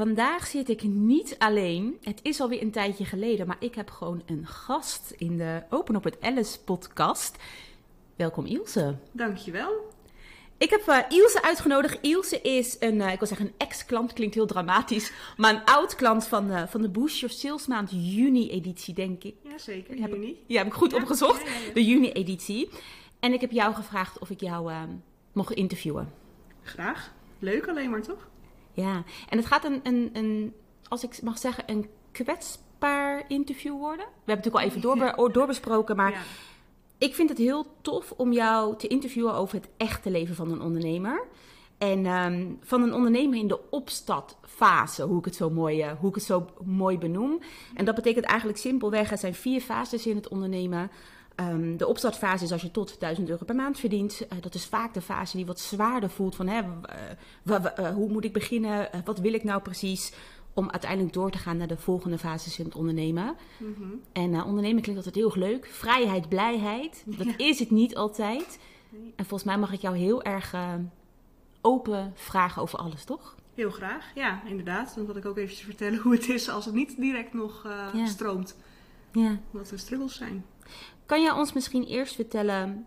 Vandaag zit ik niet alleen. Het is alweer een tijdje geleden, maar ik heb gewoon een gast in de Open op het Alice podcast. Welkom Ilse. Dankjewel. Ik heb uh, Ilse uitgenodigd. Ilse is een, uh, ik wil zeggen een ex-klant, klinkt heel dramatisch, maar een oud klant van, uh, van de Boost Your Sales maand juni-editie, denk ik. Jazeker, heb juni. Ik, ja, heb ik goed Ja, opgezocht. ja, ja, ja. De juni-editie. En ik heb jou gevraagd of ik jou mocht interviewen. Graag. Leuk alleen maar, toch? Ja, en het gaat een, een, een als ik mag zeggen, een kwetsbaar interview worden. We hebben het natuurlijk al even doorbe- doorbesproken, maar Ja. ik vind het heel tof om jou te interviewen over het echte leven van een ondernemer. En ehm, van een ondernemer in de opstartfase, hoe ik het zo mooi, eh, hoe ik het zo mooi benoem. En dat betekent eigenlijk simpelweg, er zijn vier fases in het ondernemen. Ehm, de opstartfase is als je tot 1000 euro per maand verdient. Eh, dat is vaak de fase die wat zwaarder voelt van hè, eh, eh, hoe moet ik beginnen, wat wil ik nou precies, om uiteindelijk door te gaan naar de volgende fases in het ondernemen. Mhm. En eh, ondernemen klinkt altijd heel leuk. Vrijheid, blijheid. Dat is het niet altijd. Nee. En volgens mij mag ik jou heel erg open vragen over alles, toch? Heel graag. Ja, inderdaad. Dan wil ik ook eventjes vertellen hoe het is als het niet direct nog Ja. stroomt. Ja. Wat de struggles zijn. Kan jij ons misschien eerst vertellen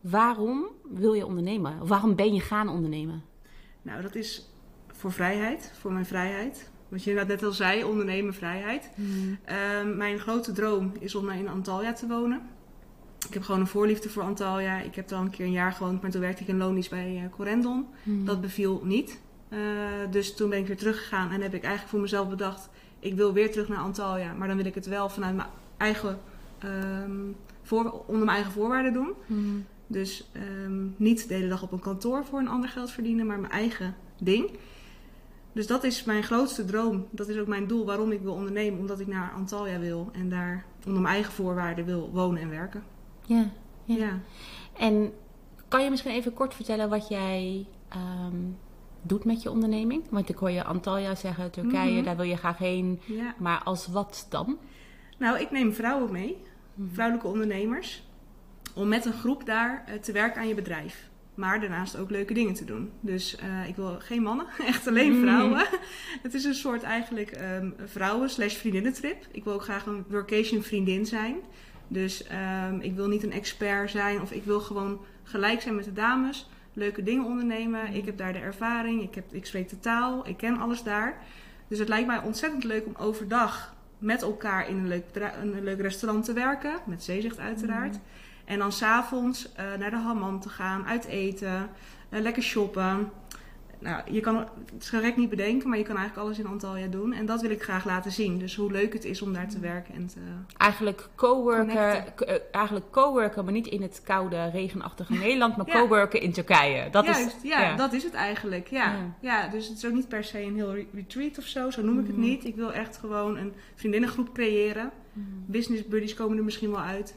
waarom wil je ondernemen? Of waarom ben je gaan ondernemen? Nou, dat is voor vrijheid. Voor mijn vrijheid. Wat je net al zei, ondernemen, vrijheid. Ehm, mijn grote droom is om in Antalya te wonen. Ik heb gewoon een voorliefde voor Antalya. Ik heb er al een keer een jaar gewoond, maar toen werkte ik in loondienst bij eh, Corendon. Dat beviel niet. Eh, dus toen ben ik weer teruggegaan en heb ik eigenlijk voor mezelf bedacht: ik wil weer terug naar Antalya, maar dan wil ik het wel vanuit mijn eigen, ehm, voor, onder mijn eigen voorwaarden doen. Hmm. Dus ehm, niet de hele dag op een kantoor voor een ander geld verdienen, maar mijn eigen ding. Dus dat is mijn grootste droom. Dat is ook mijn doel waarom ik wil ondernemen, omdat ik naar Antalya wil en daar onder mijn eigen voorwaarden wil wonen en werken. Ja. Ja. Ja. En kan je misschien even kort vertellen wat jij ehm, doet met je onderneming? Want ik hoor je Antalya zeggen, Turkije, Mhm. daar wil je graag heen. ja. Maar als wat dan? Nou, ik neem vrouwen mee, vrouwelijke ondernemers, om met een groep daar eh, te werken aan je bedrijf. Maar daarnaast ook leuke dingen te doen. Dus eh, ik wil geen mannen, echt alleen Mhm. vrouwen. Het is een soort eigenlijk ehm, vrouwen slash vriendinnentrip. Ik wil ook graag een workation vriendin zijn. Dus ehm, ik wil niet een expert zijn of ik wil gewoon gelijk zijn met de dames. Leuke dingen ondernemen. Ik heb daar de ervaring. Ik, heb, ik spreek de taal. Ik ken alles daar. Dus het lijkt mij ontzettend leuk om overdag met elkaar in een leuk, een leuk restaurant te werken. Met zeezicht uiteraard. En dan s'avonds eh naar de hammam te gaan, uit eten, eh, lekker shoppen. Nou, je kan het is gek niet bedenken, maar je kan eigenlijk alles in Antalya doen. En dat wil ik graag laten zien. Dus hoe leuk het is om daar te werken en te... Eigenlijk coworken, eh, eigenlijk coworken, maar niet in het koude, regenachtige Nederland, maar Ja. coworken in Turkije. Dat Juist, is, ja, dat is het eigenlijk. Ja. Ja. Ja. dus het is ook niet per se een heel re- retreat of zo, zo noem ik het Mhm. niet. Ik wil echt gewoon een vriendinnengroep creëren. Business buddies komen er misschien wel uit.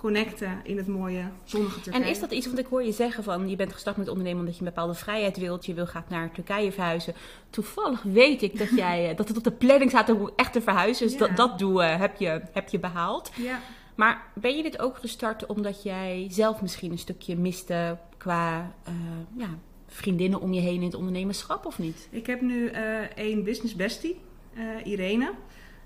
Connecten in het mooie, zonnige Turkije. En is dat iets, want ik hoor je zeggen van je bent gestart met ondernemen omdat je een bepaalde vrijheid wilt. Je wil graag naar Turkije verhuizen. Toevallig weet ik dat, jij, eh, dat het op de planning staat om echt te verhuizen. Dus Ja. dat, dat doel eh, heb, je, heb je behaald. Ja. Maar ben je dit ook gestart omdat jij zelf misschien een stukje miste qua eh, ja, vriendinnen om je heen in het ondernemerschap of niet? Ik heb nu eh één business bestie, Irene.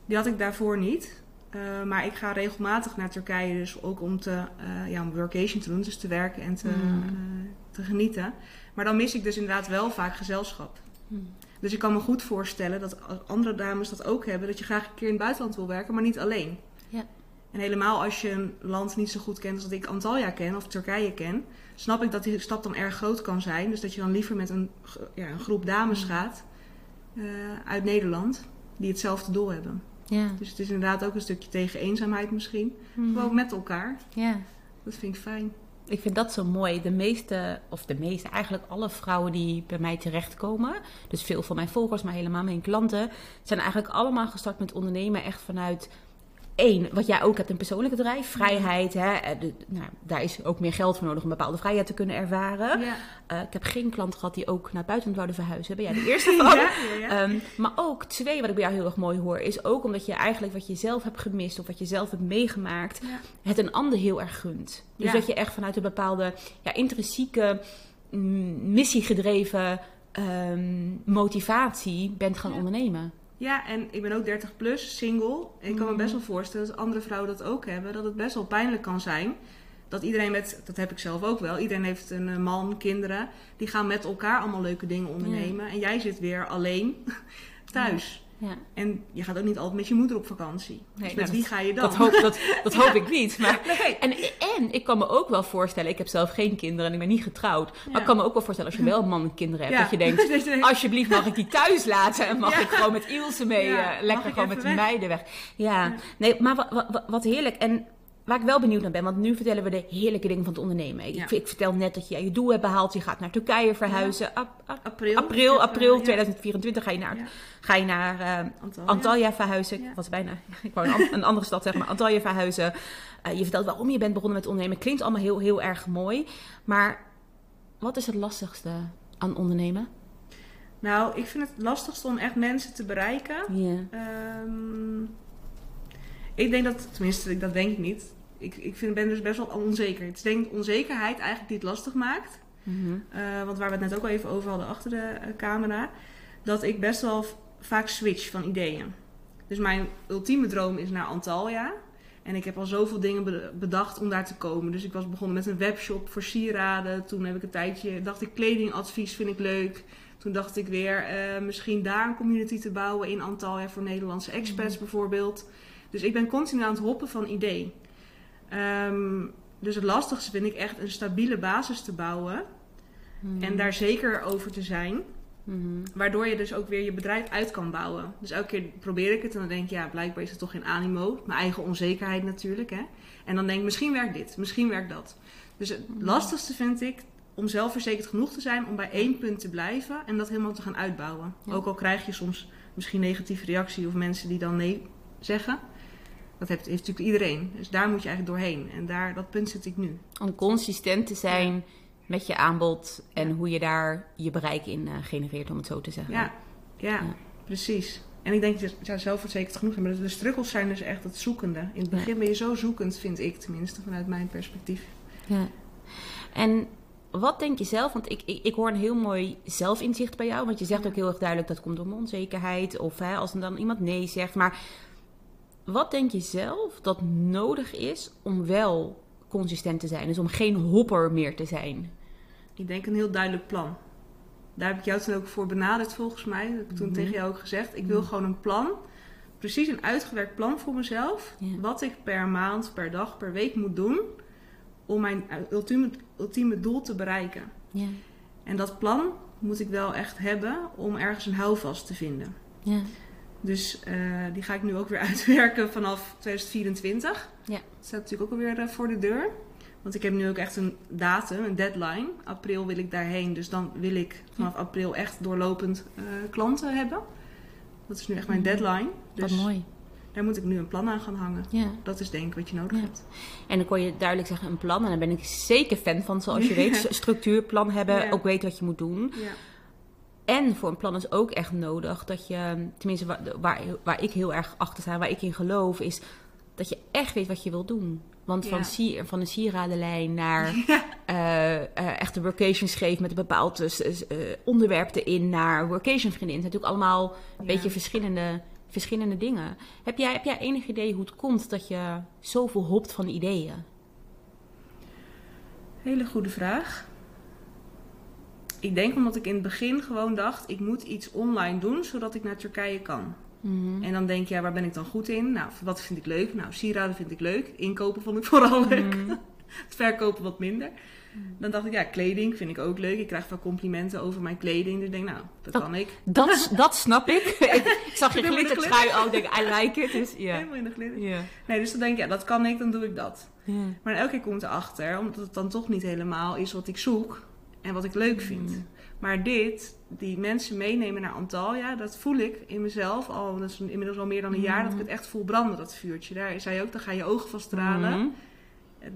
Die had ik daarvoor niet. Eh, maar ik ga regelmatig naar Turkije, dus ook om te, eh, ja, om workation te doen, dus te werken en te, Mm. eh, te genieten. Maar dan mis ik dus inderdaad wel vaak gezelschap. Dus ik kan me goed voorstellen dat andere dames dat ook hebben, dat je graag een keer in het buitenland wil werken, maar niet alleen. Ja. En helemaal als je een land niet zo goed kent als dat ik Antalya ken of Turkije ken, snap ik dat die stap dan erg groot kan zijn. Dus dat je dan liever met een, ja, een groep dames Mm. gaat uit Nederland die hetzelfde doel hebben. Ja. Dus het is inderdaad ook een stukje tegen eenzaamheid misschien. Gewoon met elkaar. ja. Dat vind ik fijn. Ik vind dat zo mooi. De meeste, of de meeste, eigenlijk alle vrouwen die bij mij terechtkomen, dus veel van mijn volgers, maar helemaal mijn klanten, zijn eigenlijk allemaal gestart met ondernemen echt vanuit één, wat jij ook hebt, een persoonlijk bedrijf, vrijheid. Hè, eh, de- nou, daar is ook meer geld voor nodig om bepaalde vrijheid te kunnen ervaren. Ja. Eh, ik heb geen klant gehad die ook naar het buitenland wouden verhuizen. Ben jij de eerste van? Ja. Ehm, maar ook twee, wat ik bij jou heel erg mooi hoor, is ook omdat je eigenlijk wat je zelf hebt gemist of wat je zelf hebt meegemaakt, het een ander heel erg gunt. Dus dat je echt vanuit een bepaalde ja, intrinsieke, mm, missiegedreven ehm, motivatie bent gaan Ja. ondernemen. Ja, en ik ben ook 30 plus, single. En ik kan me Mhm. best wel voorstellen dat andere vrouwen dat ook hebben. Dat het best wel pijnlijk kan zijn. Dat iedereen met, dat heb ik zelf ook wel. Iedereen heeft een eh, man, kinderen. Die gaan met elkaar allemaal leuke dingen ondernemen. En jij zit weer alleen thuis. Ja. En je gaat ook niet altijd met je moeder op vakantie. Nee, dus met wie ga je dan? Dat hoop, dat, dat hoop ik niet. Maar, Nee. en, en ik kan me ook wel voorstellen, ik heb zelf geen kinderen en ik ben niet getrouwd. Maar ik kan me ook wel voorstellen als je wel man en kinderen hebt, dat je denkt, alsjeblieft mag ik die thuis laten en mag ik gewoon met Ilse mee, eh, lekker gewoon met de weg? meiden weg. Ja, Ja. nee, maar wat, wat, wat heerlijk. En waar ik wel benieuwd naar ben, want nu vertellen we de heerlijke dingen van het ondernemen. Ik, Ja. ik vertel net dat je je doel hebt behaald, je gaat naar Turkije verhuizen. Ap- ap- April. april, april eh, ja. 2024 ga je naar, ga je naar eh, Antalya. Antalya verhuizen. Ik was bijna, ik wou een, een andere stad zeggen, maar Antalya verhuizen. Eh, je vertelt waarom je bent begonnen met ondernemen. Klinkt allemaal heel, heel erg mooi. Maar wat is het lastigste aan ondernemen? Nou, ik vind het lastigste om echt mensen te bereiken. Ja. Ehm, ik denk dat, tenminste, dat denk ik niet. Ik, ik vind, ben dus best wel onzeker. Het is denk ik onzekerheid eigenlijk die het lastig maakt. Mhm. Eh, want waar we het net ook al even over hadden achter de eh, camera. Dat ik best wel vaak switch van ideeën. Dus mijn ultieme droom is naar Antalya. En ik heb al zoveel dingen be- bedacht om daar te komen. Dus ik was begonnen met een webshop voor sieraden. Toen heb ik een tijdje, dacht ik kledingadvies vind ik leuk. Toen dacht ik weer eh, misschien daar een community te bouwen in Antalya voor Nederlandse expats bijvoorbeeld. Dus ik ben continu aan het hoppen van idee. Ehm, dus het lastigste vind ik echt een stabiele basis te bouwen. Mhm. En daar zeker over te zijn. Mhm. Waardoor je dus ook weer je bedrijf uit kan bouwen. Dus elke keer probeer ik het en dan denk ik, ja, blijkbaar is het toch geen animo. Mijn eigen onzekerheid natuurlijk. Hè? En dan denk ik, misschien werkt dit, misschien werkt dat. Dus het lastigste vind ik om zelfverzekerd genoeg te zijn om bij één punt te blijven en dat helemaal te gaan uitbouwen. Ja. Ook al krijg je soms misschien negatieve reactie of mensen die dan nee zeggen. Dat heeft, heeft natuurlijk iedereen. Dus daar moet je eigenlijk doorheen. En daar, dat punt zit ik nu. Om consistent te zijn met je aanbod en hoe je daar je bereik in eh, genereert, om het zo te zeggen. Ja, ja, Ja. precies. En ik denk dat ja, zelfverzekerd genoeg zijn. Maar de struggles zijn dus echt het zoekende. In het begin ben je zo zoekend, vind ik tenminste, vanuit mijn perspectief. Ja. En wat denk je zelf? Want ik, ik, ik hoor een heel mooi zelfinzicht bij jou. Want je zegt ook heel erg duidelijk dat komt door onzekerheid. Of hè, als dan iemand nee zegt. Maar wat denk je zelf dat nodig is om wel consistent te zijn? Dus om geen hopper meer te zijn. Ik denk een heel duidelijk plan. Daar heb ik jou toen ook voor benaderd, volgens mij. Dat heb ik toen Mhm. tegen jou ook gezegd. Ik wil Mhm. gewoon een plan. Precies een uitgewerkt plan voor mezelf. Wat ik per maand, per dag, per week moet doen. Om mijn ultieme, ultieme doel te bereiken. En dat plan moet ik wel echt hebben om ergens een houvast te vinden. Ja. Dus eh, die ga ik nu ook weer uitwerken vanaf 2024. Ja. Dat staat natuurlijk ook alweer eh, voor de deur. Want ik heb nu ook echt een datum, een deadline. April wil ik daarheen. Dus dan wil ik vanaf april echt doorlopend eh, klanten hebben. Dat is nu echt mijn Mhm. deadline. Wat Dus mooi. daar moet ik nu een plan aan gaan hangen. Ja. Dat is denk ik wat je nodig Ja. hebt. En dan kon je duidelijk zeggen een plan. En daar ben ik zeker fan van. Zoals je weet, structuur, plan hebben. Ook weten wat je moet doen. Ja. En voor een plan is ook echt nodig dat je, tenminste waar, waar, waar ik heel erg achter sta, waar ik in geloof, is dat je echt weet wat je wil doen. Want van, Ja. sier, van een sieradenlijn naar eh, eh, echt een workation geven met een bepaald dus, eh, onderwerp erin naar workation vriendin. Het zijn natuurlijk allemaal een Ja. beetje verschillende, verschillende dingen. Heb jij, heb jij enig idee hoe het komt dat je zoveel hopt van ideeën? Hele goede vraag. Ik denk omdat ik in het begin gewoon dacht, ik moet iets online doen zodat ik naar Turkije kan. Mhm. En dan denk je, ja, waar ben ik dan goed in? Nou, wat vind ik leuk? Nou, sieraden vind ik leuk. Inkopen vond ik vooral leuk. Mhm. Het verkopen wat minder. Dan dacht ik, ja, kleding vind ik ook leuk. Ik krijg veel complimenten over mijn kleding. Dus ik denk, nou, dat Dat- kan ik. Dat, dat snap ik. ik zag je glittertrui al, ik denk I like it. Dus. Helemaal in de glitter. Nee, dus dan denk ik, ja, dat kan ik, dan doe ik dat. Maar elke keer komt erachter, omdat het dan toch niet helemaal is wat ik zoek en wat ik leuk vind. Mm. Maar dit, die mensen meenemen naar Antalya, dat voel ik in mezelf al. Dat is inmiddels al meer dan een jaar dat ik het echt voel branden, dat vuurtje. Daar zei je ook, dan ga je ogen van stralen. Mhm.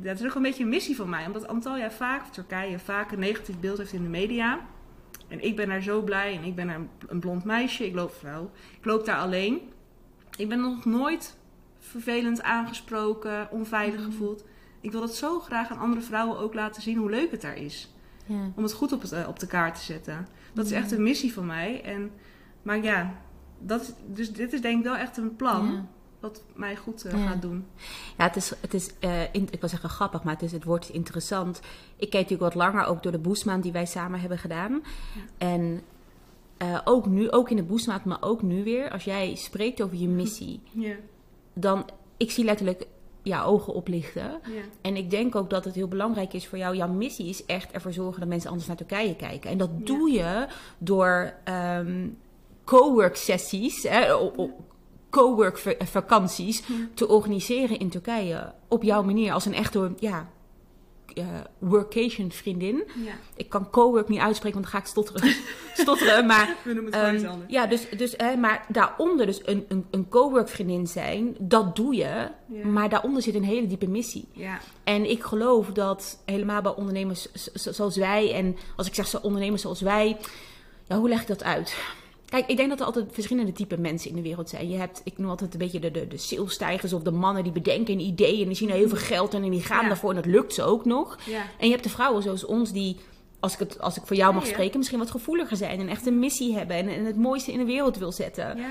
Dat is ook een beetje een missie van mij, omdat Antalya vaak, Turkije, vaak een negatief beeld heeft in de media. En ik ben daar zo blij en ik ben daar een- blond meisje, ik loop vrouw. Ik loop daar alleen. Ik ben nog nooit vervelend aangesproken, onveilig gevoeld. Ik wil het zo graag aan andere vrouwen ook laten zien hoe leuk het daar is. Ja. Om het goed op, het, eh, op de kaart te zetten. Dat is echt een missie van mij. En, maar ja, dat, is- dus dit is denk ik wel echt een plan wat mij goed eh, Ja. gaat doen. Ja, het is, het is eh, in- ik wil zeggen grappig, maar het, is, het wordt interessant. Ik kijk natuurlijk wat langer ook door de boostmaand die wij samen hebben gedaan. En ook nu, ook in de boostmaand, maar ook nu weer, als jij spreekt over je missie, Ja, dan, ik zie letterlijk jouw ogen oplichten. ja, En ik denk ook dat het heel belangrijk is voor jou. Jouw missie is echt ervoor zorgen dat mensen anders naar Turkije kijken. En dat Ja. doe je door ehm co-work sessies, hè, co-work va- vakanties te organiseren in Turkije. Op jouw manier, als een echte ja, eh, workation vriendin. ja. Ik kan co-work niet uitspreken, want dan ga ik stotteren. stotteren maar We noemen het gewoon iets Ehm, anders. ja, dus, dus, hè, maar daaronder dus een, een, een co-work vriendin zijn, dat doe je. Ja. Maar daaronder zit een hele diepe missie. Ja, En ik geloof dat helemaal bij ondernemers zoals wij, en als ik zeg zo ondernemers zoals wij, ja, hoe leg ik dat uit? Kijk, ik denk dat er altijd verschillende type mensen in de wereld zijn. Je hebt, ik noem altijd een beetje de, de, de salesstijgers of de mannen die bedenken een idee en die zien er heel veel geld en die gaan Ja. daarvoor en dat lukt ze ook nog. ja, En je hebt de vrouwen zoals ons die, als ik, het, als ik voor jou mag spreken, misschien wat gevoeliger zijn en echt een missie hebben en, en het mooiste in de wereld wil zetten. ja,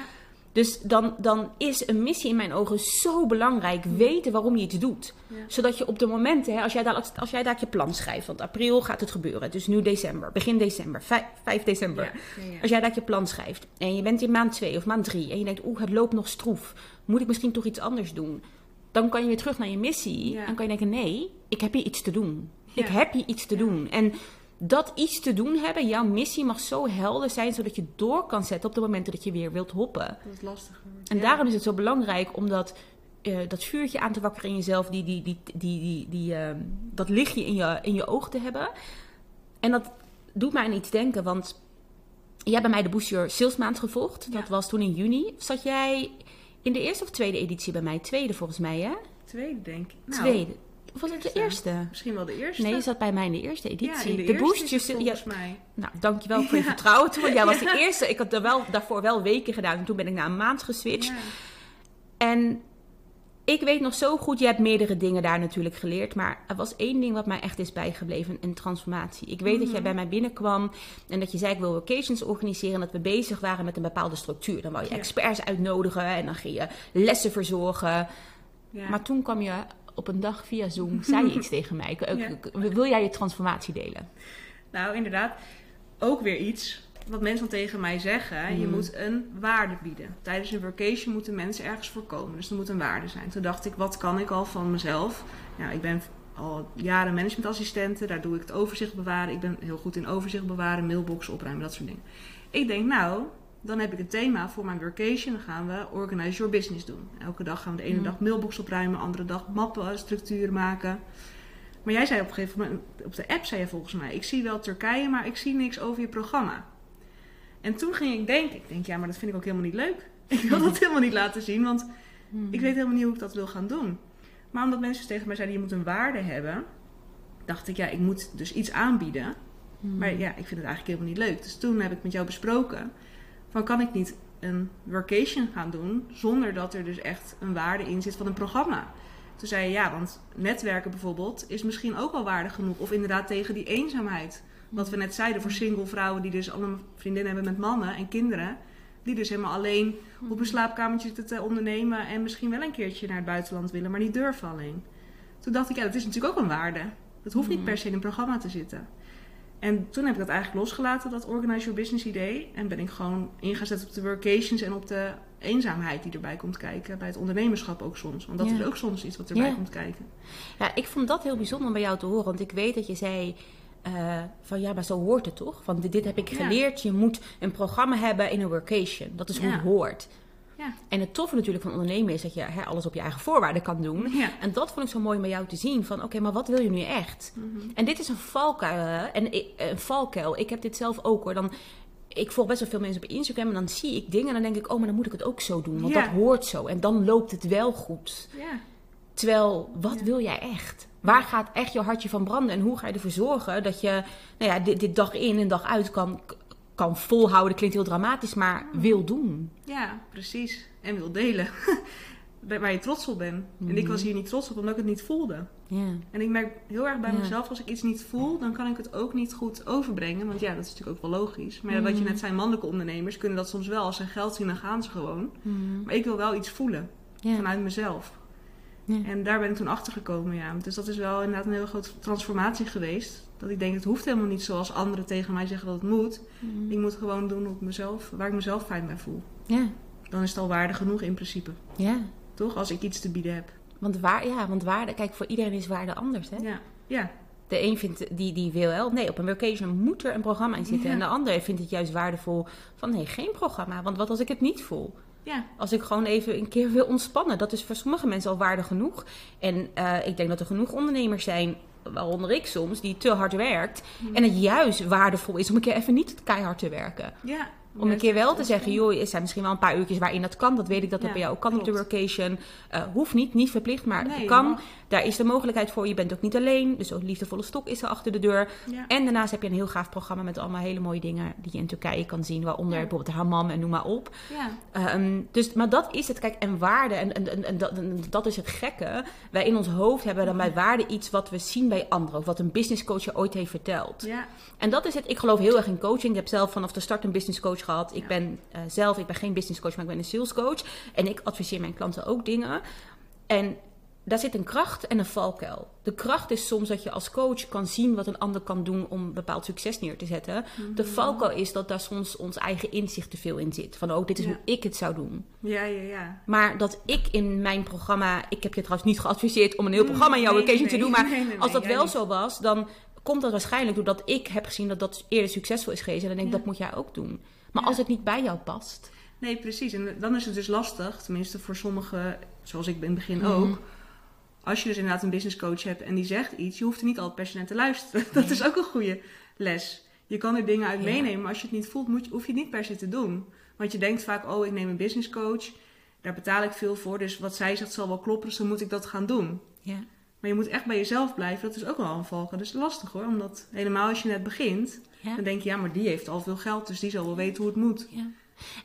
Dus dan, dan is een missie in mijn ogen zo belangrijk. Weten waarom je iets doet. Ja. Zodat je op de momenten, hè, als, jij daar, als jij daar je plan schrijft, want april gaat het gebeuren. Dus nu december, begin december, vijf, 5 december. ja, ja, ja. Als jij daar je plan schrijft en je bent in maand 2 of maand 3 en je denkt, oeh, het loopt nog stroef. Moet ik misschien toch iets anders doen? Dan kan je weer terug naar je missie en kan je denken, nee, ik heb hier iets te doen. Ik heb hier iets te doen. En dat iets te doen hebben, jouw missie mag zo helder zijn, zodat je door kan zetten op de momenten dat je weer wilt hoppen. Dat is lastiger. En Ja. daarom is het zo belangrijk om dat, eh, dat vuurtje aan te wakkeren in jezelf, die, die, die, die, die, die, ehm, dat lichtje in je, in je oog te hebben. En dat doet mij aan iets denken, want jij hebt bij mij de Boost Your Sales Maand gevolgd. Dat Ja. was toen in juni. Zat jij in de eerste of tweede editie bij mij? Tweede volgens mij, hè? Tweede, denk ik. Nou, tweede. Of was het de eerste. Misschien wel de eerste. Nee, je zat bij mij in de eerste editie. de, de eerste Boost is Your het Sales... Ja, volgens mij. nou, dankjewel voor je Ja. vertrouwen toen. Want jij was de eerste. Ik had er wel, daarvoor wel weken gedaan. En toen ben ik na een maand geswitcht. Ja. En ik weet nog zo goed, je hebt meerdere dingen daar natuurlijk geleerd. Maar er was één ding wat mij echt is bijgebleven: een transformatie. Ik weet dat jij bij mij binnenkwam en dat je zei: Ik wil vacations organiseren. En dat we bezig waren met een bepaalde structuur. Dan wou je Ja. experts uitnodigen en dan ging je lessen verzorgen. Ja. Maar toen kwam je op een dag via Zoom, zei je iets tegen mij. Ja. Wil jij je transformatie delen? Nou, inderdaad. Ook weer iets wat mensen dan tegen mij zeggen. Je Mhm. moet een waarde bieden. Tijdens een workation moeten mensen ergens voor komen. Dus er moet een waarde zijn. Toen dacht ik, wat kan ik al van mezelf? Nou, ik ben al jaren managementassistente. Daar doe ik het overzicht bewaren. Ik ben heel goed in overzicht bewaren, mailboxen opruimen, dat soort dingen. Ik denk, nou, dan heb ik een thema voor mijn workation. Dan gaan we Organize Your Business doen. Elke dag gaan we de ene Mhm. dag mailbox opruimen, andere dag mappen, structuren maken. Maar jij zei op een gegeven moment, op de app zei je volgens mij, ik zie wel Turkije, maar ik zie niks over je programma. En toen ging ik denken, ik denk ja, maar dat vind ik ook helemaal niet leuk. Ik wil dat helemaal niet laten zien, want ik weet helemaal niet hoe ik dat wil gaan doen. Maar omdat mensen tegen mij zeiden, je moet een waarde hebben, dacht ik ja, ik moet dus iets aanbieden. Maar ja, ik vind het eigenlijk helemaal niet leuk. Dus toen heb ik met jou besproken, van kan ik niet een workation gaan doen zonder dat er dus echt een waarde in zit van een programma. Toen zei je ja, want netwerken bijvoorbeeld is misschien ook wel waardig genoeg. Of inderdaad tegen die eenzaamheid. Wat we net zeiden voor single vrouwen die dus allemaal vriendinnen hebben met mannen en kinderen. Die dus helemaal alleen op een slaapkamertje zitten te ondernemen. En misschien wel een keertje naar het buitenland willen, maar niet durven alleen. Toen dacht ik, ja, dat is natuurlijk ook een waarde. Dat hoeft niet per se in een programma te zitten. En toen heb ik dat eigenlijk losgelaten, dat Organize Your Business idee. En ben ik gewoon ingezet op de workations en op de eenzaamheid die erbij komt kijken. Bij het ondernemerschap ook soms. Want dat Ja. is ook soms iets wat erbij Ja. komt kijken. Ja, ik vond dat heel bijzonder om bij jou te horen. Want ik weet dat je zei eh, van ja, maar zo hoort het toch? Want dit, dit heb ik Ja. geleerd. Je moet een programma hebben in een workation. Dat is hoe het hoort. Ja. En het toffe natuurlijk van ondernemen is dat je hè, alles op je eigen voorwaarden kan doen. Ja. En dat vond ik zo mooi bij jou te zien. Van oké, maar wat wil je nu echt? Mhm. En dit is een valkuil. En ik- een valkuil. Ik heb dit zelf ook hoor. Dan, ik volg best wel veel mensen op Instagram en dan zie ik dingen en dan denk ik, oh, maar dan moet ik het ook zo doen. Want Ja. dat hoort zo. En dan loopt het wel goed. Ja. Terwijl, wat Ja. wil jij echt? Waar gaat echt je hartje van branden? En hoe ga je ervoor zorgen dat je nou ja, dit, dit dag in en dag uit kan, kan volhouden? Klinkt heel dramatisch, maar wil doen. Ja, precies. En wil delen. waar je trots op bent. En ik was hier niet trots op omdat ik het niet voelde. Ja. En ik merk heel erg bij mezelf, als ik iets niet voel, dan kan ik het ook niet goed overbrengen. Want ja, dat is natuurlijk ook wel logisch. Maar wat je Mhm. net zei, mannelijke ondernemers kunnen dat soms wel. Als ze geld zien, dan gaan ze gewoon. Maar ik wil wel iets voelen vanuit mezelf. En daar ben ik toen achter gekomen, ja. Dus dat is wel inderdaad een hele grote transformatie geweest. Dat ik denk, het hoeft helemaal niet zoals anderen tegen mij zeggen dat het moet. Mhm. Ik moet gewoon doen op mezelf, waar ik mezelf fijn bij voel. Ja. Dan is het al waarde genoeg in principe. Ja. Toch? Als ik iets te bieden heb. Want, waar, ja, want waarde, kijk, voor iedereen is waarde anders. Hè? Ja, ja, De een vindt, die, die wil wel, nee, op een workation moet er een programma in zitten. Ja. En de ander vindt het juist waardevol van, nee, geen programma. Want wat als ik het niet voel? ja. Als ik gewoon even een keer wil ontspannen. Dat is voor sommige mensen al waarde genoeg. En eh, ik denk dat er genoeg ondernemers zijn, waaronder ik soms, die te hard werkt. En het juist waardevol is om een keer even niet keihard te werken. ja. Om een keer wel te zeggen, joh, er zijn misschien wel een paar uurtjes waarin dat kan. Dat weet ik dat dat Ja, bij jou ook kan op de workation. Eh, hoeft niet, niet verplicht, maar Nee, het kan. Daar is de mogelijkheid voor. Je bent ook niet alleen. Dus ook liefdevolle stok is er achter de deur. Ja. En daarnaast heb je een heel gaaf programma met allemaal hele mooie dingen die je in Turkije kan zien. Waaronder Ja. bijvoorbeeld de hammam en noem maar op. ja. Ehm, dus, maar dat is het, kijk, en waarde, en, en, en, en dat, dat is het gekke. Wij in ons hoofd hebben dan bij waarde iets wat we zien bij anderen. Of wat een business coach je ooit heeft verteld. ja. En dat is het. Ik geloof heel erg in coaching. Ik heb zelf vanaf de start een business coach gehad. Ik ben eh, zelf, ik ben geen business coach, maar ik ben een sales coach. En ik adviseer mijn klanten ook dingen. En daar zit een kracht en een valkuil. De kracht is soms dat je als coach kan zien wat een ander kan doen om bepaald succes neer te zetten. De Mhm. valkuil is dat daar soms ons eigen inzicht te veel in zit. Van, oh, dit is Ja. hoe ik het zou doen. Ja, ja, ja. Maar dat ik in mijn programma, ik heb je trouwens niet geadviseerd om een heel programma in jouw Nee, occasion nee, te doen, maar nee, als dat wel niet. zo was, dan komt dat waarschijnlijk doordat ik heb gezien dat dat eerder succesvol is geweest. En dan denk ik, Ja. dat moet jij ook doen. Maar Ja. als het niet bij jou past. Nee, precies. En dan is het dus lastig, tenminste voor sommigen, zoals ik in het begin Mhm. ook. Als je dus inderdaad een business coach hebt en die zegt iets, je hoeft er niet altijd per se naar te luisteren. Dat is ook een goede les. Je kan er dingen uit Ja. meenemen, maar als je het niet voelt, moet je, hoef je het niet per se te doen. Want je denkt vaak, oh, ik neem een business coach, daar betaal ik veel voor, dus wat zij zegt zal wel kloppen, dus dan moet ik dat gaan doen. Ja. Maar je moet echt bij jezelf blijven, dat is ook wel een valkuil. Dat is lastig hoor, omdat helemaal als je net begint, Ja. dan denk je, ja, maar die heeft al veel geld, dus die zal wel weten hoe het moet. Ja.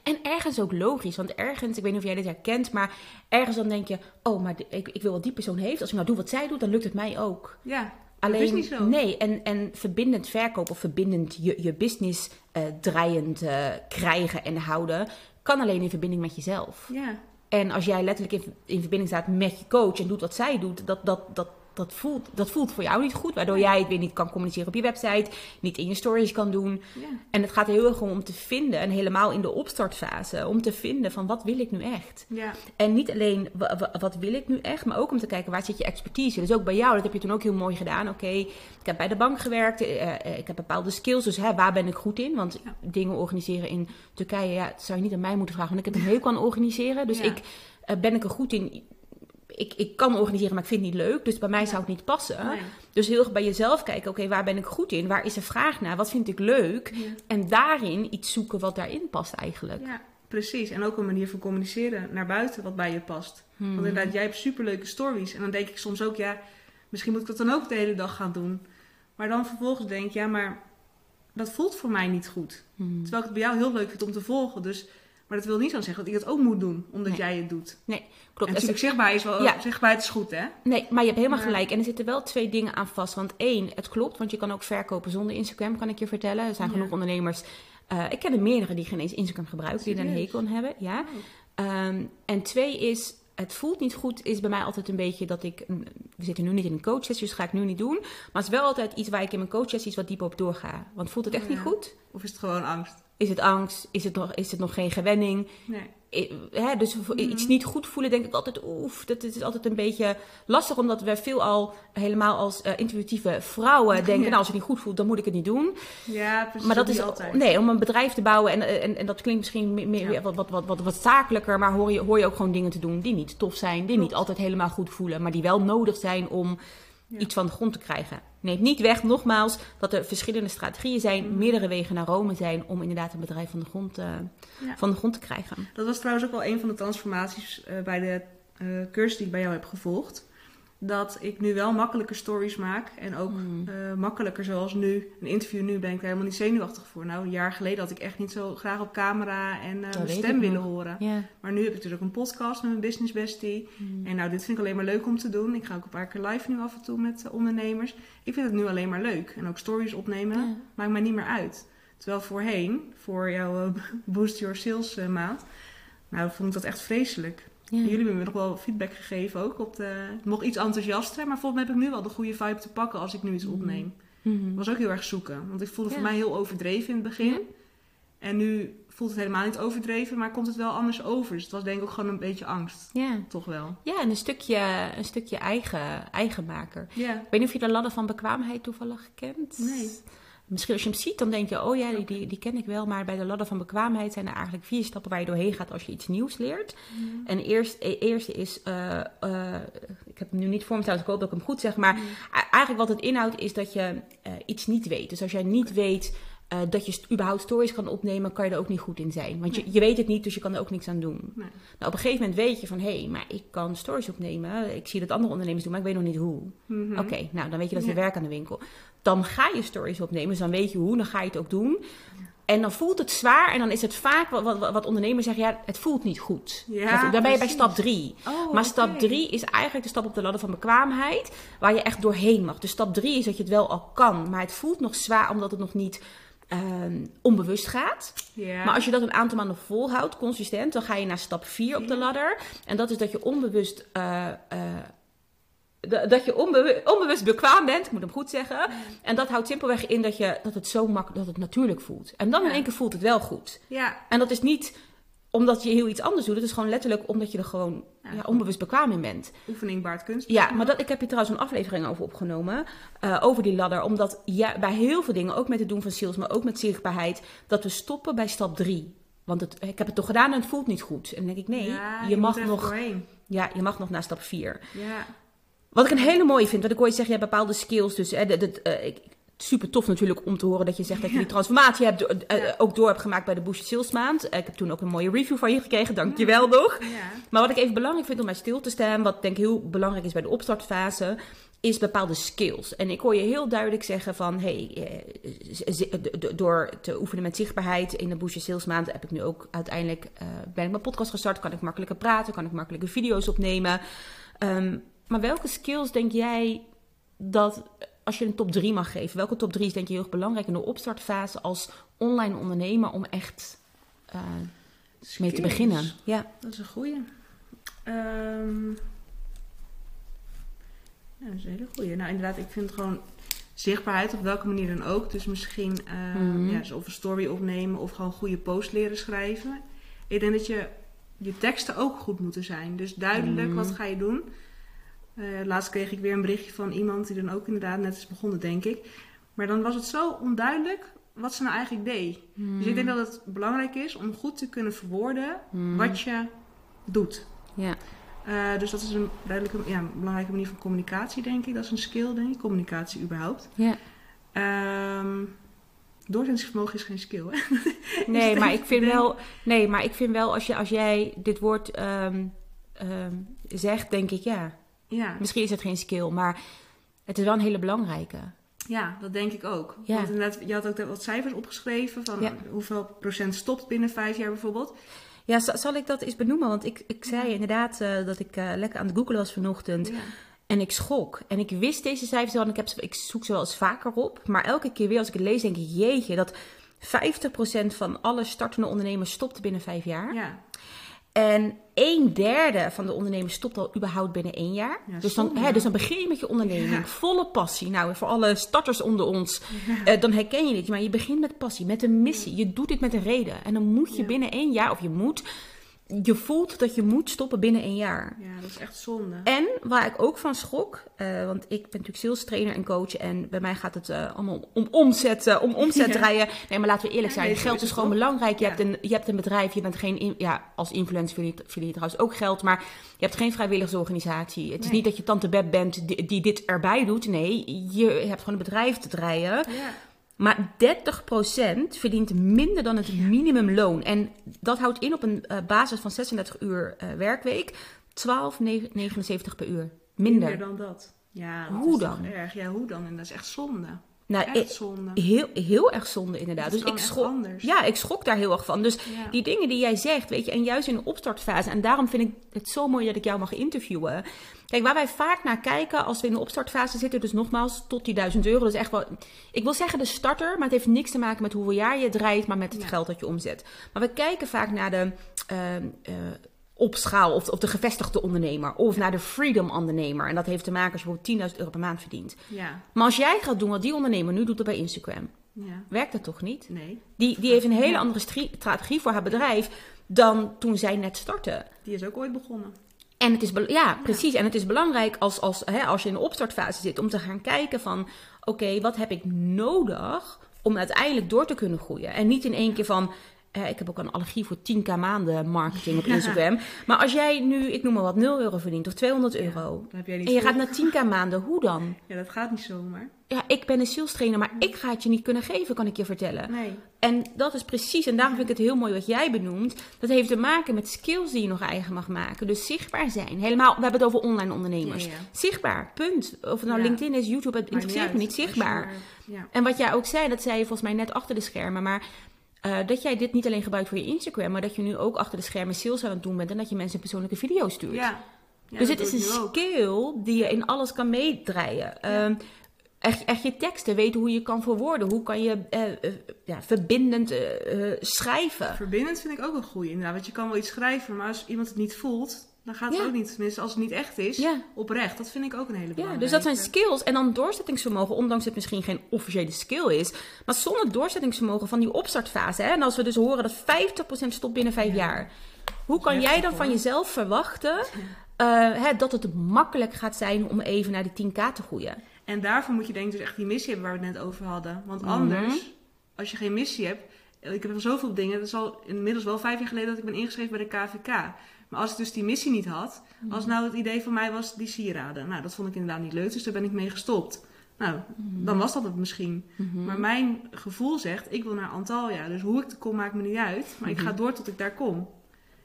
En ergens ook logisch, want ergens, ik weet niet of jij dit herkent, maar ergens dan denk je, oh, maar ik, ik wil wat die persoon heeft. Als ik nou doe wat zij doet, dan lukt het mij ook. Ja, Alleen, dat is niet zo. nee, en, en verbindend verkopen of verbindend je, je business eh, draaiend eh, krijgen en houden, kan alleen in verbinding met jezelf. Ja, En als jij letterlijk in, in verbinding staat met je coach en doet wat zij doet, dat, dat, dat, dat, voelt, dat voelt voor jou niet goed. Waardoor jij het weer niet kan communiceren op je website, niet in je stories kan doen. ja. En het gaat heel erg om te vinden, en helemaal in de opstartfase, om te vinden van wat wil ik nu echt. Ja, En niet alleen wa- wa- wat wil ik nu echt, maar ook om te kijken waar zit je expertise. Dus ook bij jou, dat heb je toen ook heel mooi gedaan. Oké, ik heb bij de bank gewerkt, eh, eh, ik heb bepaalde skills, dus hè, waar ben ik goed in? Want Ja. dingen organiseren in Turkije, ja, dat zou je niet aan mij moeten vragen, want ik heb een hekel aan organiseren. Dus ik eh, ben ik er goed in. Ik, ik kan organiseren, maar ik vind het niet leuk. Dus bij mij Ja. zou het niet passen. Nee. Dus heel erg bij jezelf kijken, oké, waar ben ik goed in? Waar is er vraag naar? Wat vind ik leuk? Ja. En daarin iets zoeken wat daarin past eigenlijk. ja, precies. En ook een manier van communiceren naar buiten wat bij je past. Hmm. Want inderdaad, jij hebt superleuke stories. En dan denk ik soms ook, ja, misschien moet ik dat dan ook de hele dag gaan doen. Maar dan vervolgens denk ik, ja, maar dat voelt voor mij niet goed. Hmm. Terwijl ik het bij jou heel leuk vind om te volgen. Dus, maar dat wil niet zo zeggen dat ik het ook moet doen, omdat Nee. jij het doet. Klopt. En natuurlijk zichtbaar is wel, Ja. zichtbaarheid is goed, hè? Nee, maar je hebt helemaal Maar- gelijk. En er zitten wel twee dingen aan vast. Want één, het klopt, want je kan ook verkopen zonder Instagram, kan ik je vertellen. Er zijn Ja. genoeg ondernemers. eh, ik ken er meerdere die geen eens Instagram gebruiken, die er een hekel aan hebben. Ja. Oh. Ehm, en twee is, het voelt niet goed, is bij mij altijd een beetje dat ik. een- We zitten nu niet in een coachsessie, dus ga ik nu niet doen. Maar het is wel altijd iets waar ik in mijn coachsessies wat dieper op doorga. Want voelt het echt niet goed? Of is het gewoon angst? Is het angst? Is het nog, is het nog geen gewenning? Nee. I- Hè, dus Mhm. iets niet goed voelen, denk ik altijd, oef, dat is altijd een beetje lastig, omdat we veelal, helemaal als eh, intuïtieve vrouwen, denken, Ja. nou, als ik het niet goed voel, dan moet ik het niet doen. Ja, precies. maar dat is, altijd. nee, om een bedrijf te bouwen, en, en, en dat klinkt misschien meer, meer- Ja. wat, wat, wat, wat, wat zakelijker, maar hoor je, hoor je ook gewoon dingen te doen die niet tof zijn, die Klopt. niet altijd helemaal goed voelen, maar die wel nodig zijn om Ja. iets van de grond te krijgen. Neemt niet weg, nogmaals, dat er verschillende strategieën zijn, Mhm. meerdere wegen naar Rome zijn, om inderdaad een bedrijf van de grond, eh, Ja. van de grond te krijgen. Dat was trouwens ook wel een van de transformaties eh, bij de eh, cursus die ik bij jou heb gevolgd. Dat ik nu wel makkelijker stories maak. En ook Mm. eh, makkelijker zoals nu. Een interview nu ben ik daar helemaal niet zenuwachtig voor. Nou, een jaar geleden had ik echt niet zo graag op camera en eh, mijn stem willen nog. horen. Maar nu heb ik natuurlijk een podcast met mijn business bestie. Mm. En nou, dit vind ik alleen maar leuk om te doen. Ik ga ook een paar keer live nu af en toe met eh, ondernemers. Ik vind het nu alleen maar leuk. En ook stories opnemen maakt mij niet meer uit. Terwijl voorheen, voor jouw Boost Your Sales maand, nou vond ik dat echt vreselijk. Ja. Jullie hebben me nog wel feedback gegeven ook. Op de, nog iets enthousiaster, maar volgens mij heb ik nu wel de goede vibe te pakken als ik nu iets opneem. Mhm. Dat was ook heel erg zoeken. Want ik voelde voor mij heel overdreven in het begin. Ja. En nu voelt het helemaal niet overdreven, maar komt het wel anders over. Dus het was denk ik ook gewoon een beetje angst. Ja. Toch wel. ja, en een stukje, een stukje eigen, eigenmaker. Ja. Ik weet niet of je de ladder van bekwaamheid toevallig kent. Nee. Misschien als je hem ziet, dan denk je, oh ja, die, die, die ken ik wel. Maar bij de ladder van bekwaamheid zijn er eigenlijk vier stappen waar je doorheen gaat als je iets nieuws leert. En eerst, e- eerste is, eh, eh, ik heb hem nu niet voor me staan, dus ik hoop dat ik hem goed zeg. Maar a- eigenlijk wat het inhoudt is dat je eh, iets niet weet. Dus als jij niet weet dat je überhaupt stories kan opnemen, kan je er ook niet goed in zijn. Want je, je weet het niet, dus je kan er ook niks aan doen. Nee. Nou, op een gegeven moment weet je van, hé, maar ik kan stories opnemen. Ik zie dat andere ondernemers doen, maar ik weet nog niet hoe. Mhm. Oké, nou dan weet je dat Ja. weer werk aan de winkel. Dan ga je stories opnemen, dus dan weet je hoe, dan ga je het ook doen. En dan voelt het zwaar en dan is het vaak wat, wat, wat ondernemers zeggen, ja, het voelt niet goed. Ja, dan ben je bij stap drie. Oh, maar stap drie is eigenlijk de stap op de ladder van bekwaamheid, waar je echt doorheen mag. Dus stap drie is dat je het wel al kan, maar het voelt nog zwaar omdat het nog niet ehm, onbewust gaat. Maar als je dat een aantal maanden volhoudt, consistent, dan ga je naar stap 4 op de ladder. En dat is dat je onbewust. eh, eh, dat je onbewu- onbewust bekwaam bent, ik moet hem goed zeggen. En dat houdt simpelweg in dat, je, dat het zo makkelijk, dat het natuurlijk voelt. En dan in één keer voelt het wel goed. ja. En dat is niet omdat je heel iets anders doet. Het is gewoon letterlijk omdat je er gewoon Ja. ja, onbewust bekwaam in bent. Oefening baart kunst. Ja, maar dat, ik heb hier trouwens een aflevering over opgenomen. eh, over die ladder. Omdat ja, bij heel veel dingen, ook met het doen van sales, maar ook met zichtbaarheid, dat we stoppen bij stap 3. Want het, ik heb het toch gedaan en het voelt niet goed. En dan denk ik, nee, Ja, je, mag nog, doorheen. ja, je mag nog naar stap 4. Ja. Wat ik een hele mooie vind, wat ik ooit zeg, je hebt bepaalde skills. Dus hè, dat, dat, eh, ik, super tof natuurlijk om te horen dat je zegt dat je die transformatie hebt, eh, Ja. ook door hebt gemaakt bij de Boost Sales Maand. Eh, ik heb toen ook een mooie review van je gekregen, dank je wel nog. Ja. Maar wat ik even belangrijk vind om bij stil te staan, wat denk ik heel belangrijk is bij de opstartfase, is bepaalde skills. En ik hoor je heel duidelijk zeggen van, hey, eh, door te oefenen met zichtbaarheid in de Your Sales maand heb ik nu ook uiteindelijk, eh, ben ik mijn podcast gestart, kan ik makkelijker praten, kan ik makkelijker video's opnemen. Ehm, maar welke skills denk jij dat, als je een top 3 mag geven, welke top 3 is denk je heel erg belangrijk in de opstartfase als online ondernemer om echt eh, mee te beginnen? Ja. Dat is een goeie. Ehm, ja, dat is een hele goeie. Nou, inderdaad, ik vind gewoon zichtbaarheid op welke manier dan ook. Dus misschien eh, Mhm. ja, dus of een story opnemen of gewoon goede post leren schrijven. Ik denk dat je je teksten ook goed moeten zijn. Dus duidelijk, Mhm. wat ga je doen? Eh, laatst kreeg ik weer een berichtje van iemand die dan ook inderdaad net is begonnen, denk ik. Maar dan was het zo onduidelijk wat ze nou eigenlijk deed. Dus ik denk dat het belangrijk is om goed te kunnen verwoorden Hmm. wat je doet. Ja. Eh, dus dat is een duidelijke, ja, een belangrijke manier van communicatie, denk ik. Dat is een skill, denk ik. Communicatie überhaupt. ja. Ehm doorzettingsvermogen is geen skill, hè? Nee, maar ik vind wel, nee, maar ik vind wel als, je, als jij dit woord ehm, ehm, zegt, denk ik ja. Ja. Misschien is het geen skill, maar het is wel een hele belangrijke. ja, dat denk ik ook. Ja. Want inderdaad, je had ook wat cijfers opgeschreven van Ja. hoeveel procent stopt binnen vijf jaar bijvoorbeeld. Ja, za- zal ik dat eens benoemen? Want ik, ik zei inderdaad eh, dat ik eh, lekker aan het googlen was vanochtend. Ja. En ik schrok. En ik wist deze cijfers wel. En ik, heb, ze- ik zoek ze wel eens vaker op. Maar elke keer weer als ik het lees, denk ik... Jeetje, dat 50% van alle startende ondernemers stopt binnen vijf jaar. ja. En een derde van de ondernemers stopt al überhaupt binnen één jaar. Ja, dus, dan, hè, dus dan begin je met je onderneming. Ja. Volle passie. Nou, voor alle starters onder ons, eh, dan herken je dit. Maar je begint met passie, met een missie. Je doet dit met een reden. En dan moet je binnen één jaar, of je moet... Je voelt dat je moet stoppen binnen één jaar. ja, dat is echt zonde. En waar ik ook van schrok, eh, want ik ben natuurlijk sales trainer en coach en bij mij gaat het eh, allemaal om omzet, eh, om omzet draaien. Nee, maar laten we eerlijk zijn, nee, geld is gewoon belangrijk. Je, Ja. hebt een, je hebt een bedrijf, je bent geen, in- ja, als influencer verdien je- trouwens ook geld, maar je hebt geen vrijwilligersorganisatie. Het is niet dat je tante Beb bent die, die dit erbij doet. Nee, je hebt gewoon een bedrijf te draaien. Ja. Maar 30% verdient minder dan het minimumloon. En dat houdt in op een eh, basis van 36 uur eh, werkweek 12,79 per uur. Minder. dan dat. Ja, dat Hoe is dan? erg. Ja, hoe dan? En dat is echt zonde. Nou, Echt zonde. heel, heel erg zonde inderdaad. Dus ik schrok, ja, ik schrok daar heel erg van. Dus Ja. die dingen die jij zegt, weet je, en juist in de opstartfase. En daarom vind ik het zo mooi dat ik jou mag interviewen. Kijk, waar wij vaak naar kijken als we in de opstartfase zitten, dus nogmaals tot die 1000 euro. Dus echt wel, ik wil zeggen de starter, maar het heeft niks te maken met hoeveel jaar je draait, maar met het Ja. geld dat je omzet. Maar we kijken vaak naar de ehm, eh, opschaal of, of de gevestigde ondernemer of naar de freedom ondernemer. En dat heeft te maken als je bijvoorbeeld 10.000 euro per maand verdient. Ja, Maar als jij gaat doen wat die ondernemer nu doet bij Instagram, ja. werkt dat toch niet? Nee, Die, die heeft een hele andere strategie voor haar bedrijf dan toen zij net startte. die is ook ooit begonnen. En het is, ja, precies. En het is belangrijk als, als, hè, als je in de opstartfase zit om te gaan kijken van, oké, wat heb ik nodig om uiteindelijk door te kunnen groeien? En niet in één keer van, eh, ik heb ook een allergie voor 10k maanden marketing op Instagram. Maar als jij nu, ik noem maar wat, 0 euro verdient of 200 euro. Dan heb jij niet En je veel. gaat naar 10k maanden, hoe dan? Ja, dat gaat niet zomaar. Ja, ik ben een sales trainer, maar ik ga het je niet kunnen geven, kan ik je vertellen. Nee. En dat is precies, en daarom vind ik het heel mooi wat jij benoemt. Dat heeft te maken met skills die je nog eigen mag maken. Dus zichtbaar zijn. Helemaal, we hebben het over online ondernemers. Ja, ja. Zichtbaar, punt. Of het nou Ja. LinkedIn is, YouTube, het interesseert me niet. Zichtbaar. maar-. En wat jij ook zei, dat zei je volgens mij net achter de schermen. Maar eh, dat jij dit niet alleen gebruikt voor je Instagram, maar dat je nu ook achter de schermen sales aan het doen bent. En dat je mensen persoonlijke video's stuurt. Ja. Ja, dus het is een ook. skill die je in alles kan meedraaien. Ehm, echt, echt je teksten, weten hoe je kan verwoorden. Hoe kan je eh, ja, verbindend schrijven. Verbindend vind ik ook een goeie inderdaad. Want je kan wel iets schrijven, maar als iemand het niet voelt, dan gaat het Ja. ook niet. Tenminste, als het niet echt is, Ja. oprecht. Dat vind ik ook een hele Ja, belangrijke. dus dat zijn skills. En dan doorzettingsvermogen, ondanks het misschien geen officiële skill is. Maar zonder doorzettingsvermogen van die opstartfase. Hè? En als we dus horen dat 50% stopt binnen vijf jaar. Hoe kan jij dan van jezelf verwachten eh, hè, dat het makkelijk gaat zijn om even naar die 10k te groeien? En daarvoor moet je denk ik dus echt die missie hebben waar we het net over hadden. Want Mhm. anders, als je geen missie hebt... Ik heb al zoveel dingen. Dat is al inmiddels wel vijf jaar geleden dat ik ben ingeschreven bij de KVK. Maar als ik dus die missie niet had... Mhm. Als nou het idee van mij was die sieraden. Nou, dat vond ik inderdaad niet leuk. Dus daar ben ik mee gestopt. Nou, Mhm. dan was dat het misschien. Maar mijn gevoel zegt, ik wil naar Antalya. Dus hoe ik er kom, maakt me niet uit. Maar ik ga door tot ik daar kom.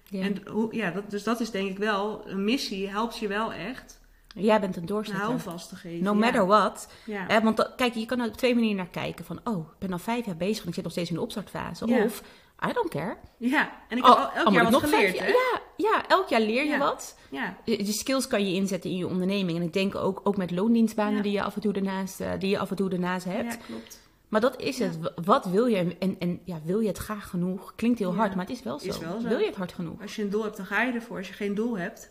Ja. En hoe, ja, dat, dus dat is denk ik wel... Een missie helpt je wel echt Jij bent een doorzetter. houvast te geven. No Ja. matter what. Ja. Hè, want kijk, je kan er op twee manieren naar kijken. Van, oh, ik ben al vijf jaar bezig en ik zit nog steeds in de opstartfase. Of, I don't care. Ja, en ik Oh, heb elk moet jaar wat nog geleerd, hè? Ja, ja, elk jaar leer je Ja. wat. Ja. Die skills kan je inzetten in je onderneming. En ik denk ook, ook met loondienstbanen Ja. die, je af en toe ernaast, eh, die je af en toe ernaast hebt. Ja, klopt. Maar dat is het. Wat wil je? En, en ja, wil je het graag genoeg? Klinkt heel hard, maar het is wel zo. Is wel zo. Wil je het hard genoeg? Als je een doel hebt, dan ga je ervoor. Als je geen doel hebt,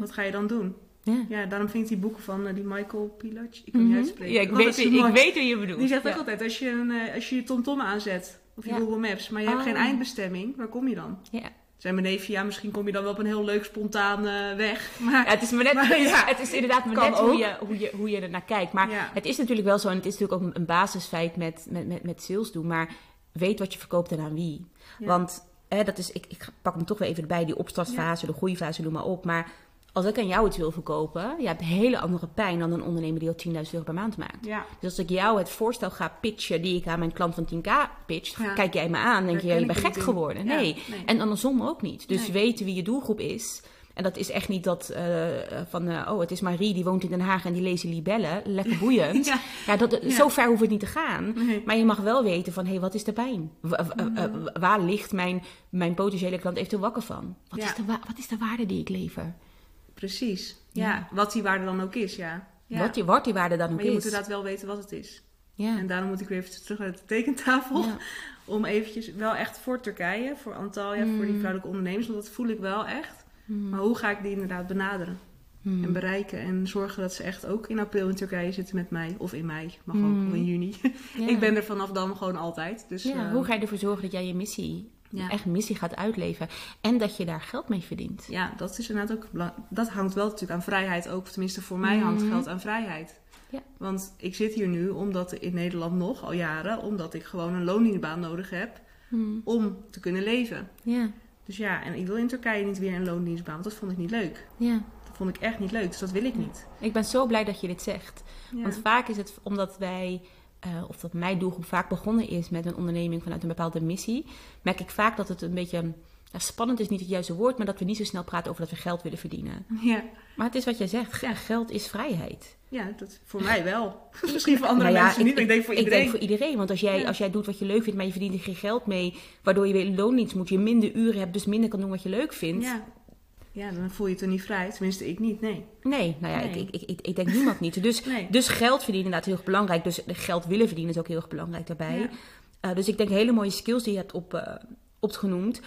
wat ga je dan doen? ja. Ja, daarom vind ik die boeken van eh, die Michael Pilac, ik kan niet Mhm. uitspreken. Ja, ik weet, ik weet wie je bedoelt. Die zegt ook Ja. altijd, als je, een, eh, als je je TomTom aanzet, of je Ja. Google Maps, maar je hebt Oh. geen eindbestemming, waar kom je dan? Ja. Zijn mijn ja, misschien kom je dan wel op een heel leuk spontaan eh, weg. Maar Ja, het is maar net, Maar het, is, ja, het is inderdaad maar net hoe je, hoe, je, hoe je er naar kijkt. Maar Ja. het is natuurlijk wel zo, en het is natuurlijk ook een, basisfeit met, met, met, met sales doen. Maar weet wat je verkoopt en aan wie. Want hè, dat is, ik, ik pak hem toch weer even erbij, die opstartfase, de groeifase, noem maar op. Maar als ik aan jou iets wil verkopen, je hebt een hele andere pijn dan een ondernemer die al 10.000 euro per maand maakt. ja, Dus als ik jou het voorstel ga pitchen die ik aan mijn klant van 10k pitch, Ja. kijk jij me aan, denk je, je bent gek geworden. Ja, Nee. nee. En andersom ook niet. Dus Nee. weten wie je doelgroep is. En dat is echt niet dat eh, van, eh, oh, het is Marie, die woont in Den Haag en die leest libellen. Lekker boeiend. ja. Ja. dat, Ja. Zo ver hoeft het niet te gaan. Nee. Maar je mag wel weten van, hé, hey, wat is de pijn? Mhm. eh, waar ligt mijn, mijn potentiële klant eventueel wakker van? Wat, Ja. is de wa- wat is de waarde die ik lever? Precies. Ja. Ja. wat die waarde dan ook is, ja. ja. Wat, die, wat die waarde dan ook maar je moet is. inderdaad wel weten wat het is. Ja. En daarom moet ik weer even terug naar de tekentafel. Om eventjes wel echt voor Turkije, voor Antalya, voor die vrouwelijke ondernemers. Want dat voel ik wel echt. Mm. Maar hoe ga ik die inderdaad benaderen? Mm. En bereiken. En zorgen dat ze echt ook in april in Turkije zitten met mij. Of in mei, mag ook. Of in juni. Ja. ik ben er vanaf dan gewoon altijd. Dus, Ja, eh, hoe ga je ervoor zorgen dat jij je missie, Ja. echt missie gaat uitleven en dat je daar geld mee verdient? ja, dat is inderdaad ook belang- Dat hangt wel natuurlijk aan vrijheid ook. Tenminste, voor mij hangt Mhm. geld aan vrijheid. Ja. Want ik zit hier nu omdat in Nederland nog al jaren, omdat ik gewoon een loondienstbaan nodig heb Hmm. om te kunnen leven. Ja, Dus ja, en ik wil in Turkije niet weer een loondienstbaan, want dat vond ik niet leuk. ja. Dat vond ik echt niet leuk, dus dat wil ik niet. Ik ben zo blij dat je dit zegt. Ja. Want vaak is het omdat wij, eh, of dat mijn doelgroep vaak begonnen is met een onderneming vanuit een bepaalde missie, merk ik vaak dat het een beetje nou, spannend is niet het juiste woord, maar dat we niet zo snel praten over dat we geld willen verdienen. Ja, Maar het is wat jij zegt, Ja. geld is vrijheid. ja dat voor mij wel. Misschien voor andere Nou ja, mensen niet, maar ik denk voor Ik iedereen. denk voor iedereen, want als jij, Ja. als jij doet wat je leuk vindt, maar je verdient er geen geld mee, waardoor je weer loondienst moet, je minder uren hebt, dus minder kan doen wat je leuk vindt. Ja. dan voel je het er niet vrij. Tenminste, ik niet, nee. Nee, nou ja, Nee. Ik, ik, ik, ik denk niemand niet. Dus, Nee. dus geld verdienen inderdaad heel erg belangrijk. Dus geld willen verdienen is ook heel erg belangrijk daarbij. Ja. Eh, dus ik denk hele mooie skills die je hebt op, eh, opgenoemd.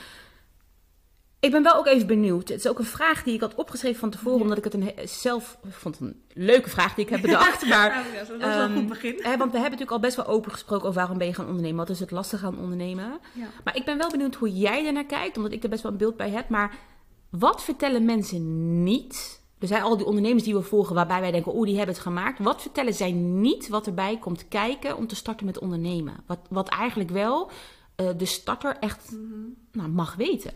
Ik ben wel ook even benieuwd. Het is ook een vraag die ik had opgeschreven van tevoren, Ja. omdat ik het een, zelf vond een leuke vraag die ik heb bedacht. Maar, Ja, dat was wel een ehm, goed begin. hè, want we hebben natuurlijk al best wel open gesproken over waarom ben je gaan ondernemen. Wat is het lastig aan ondernemen? Ja. Maar ik ben wel benieuwd hoe jij ernaar kijkt, omdat ik er best wel een beeld bij heb. Maar wat vertellen mensen niet? Er zijn al die ondernemers die we volgen waarbij wij denken, oh, die hebben het gemaakt. Wat vertellen zij niet wat erbij komt kijken om te starten met ondernemen? Wat, wat eigenlijk wel eh, de starter echt nou, mag weten.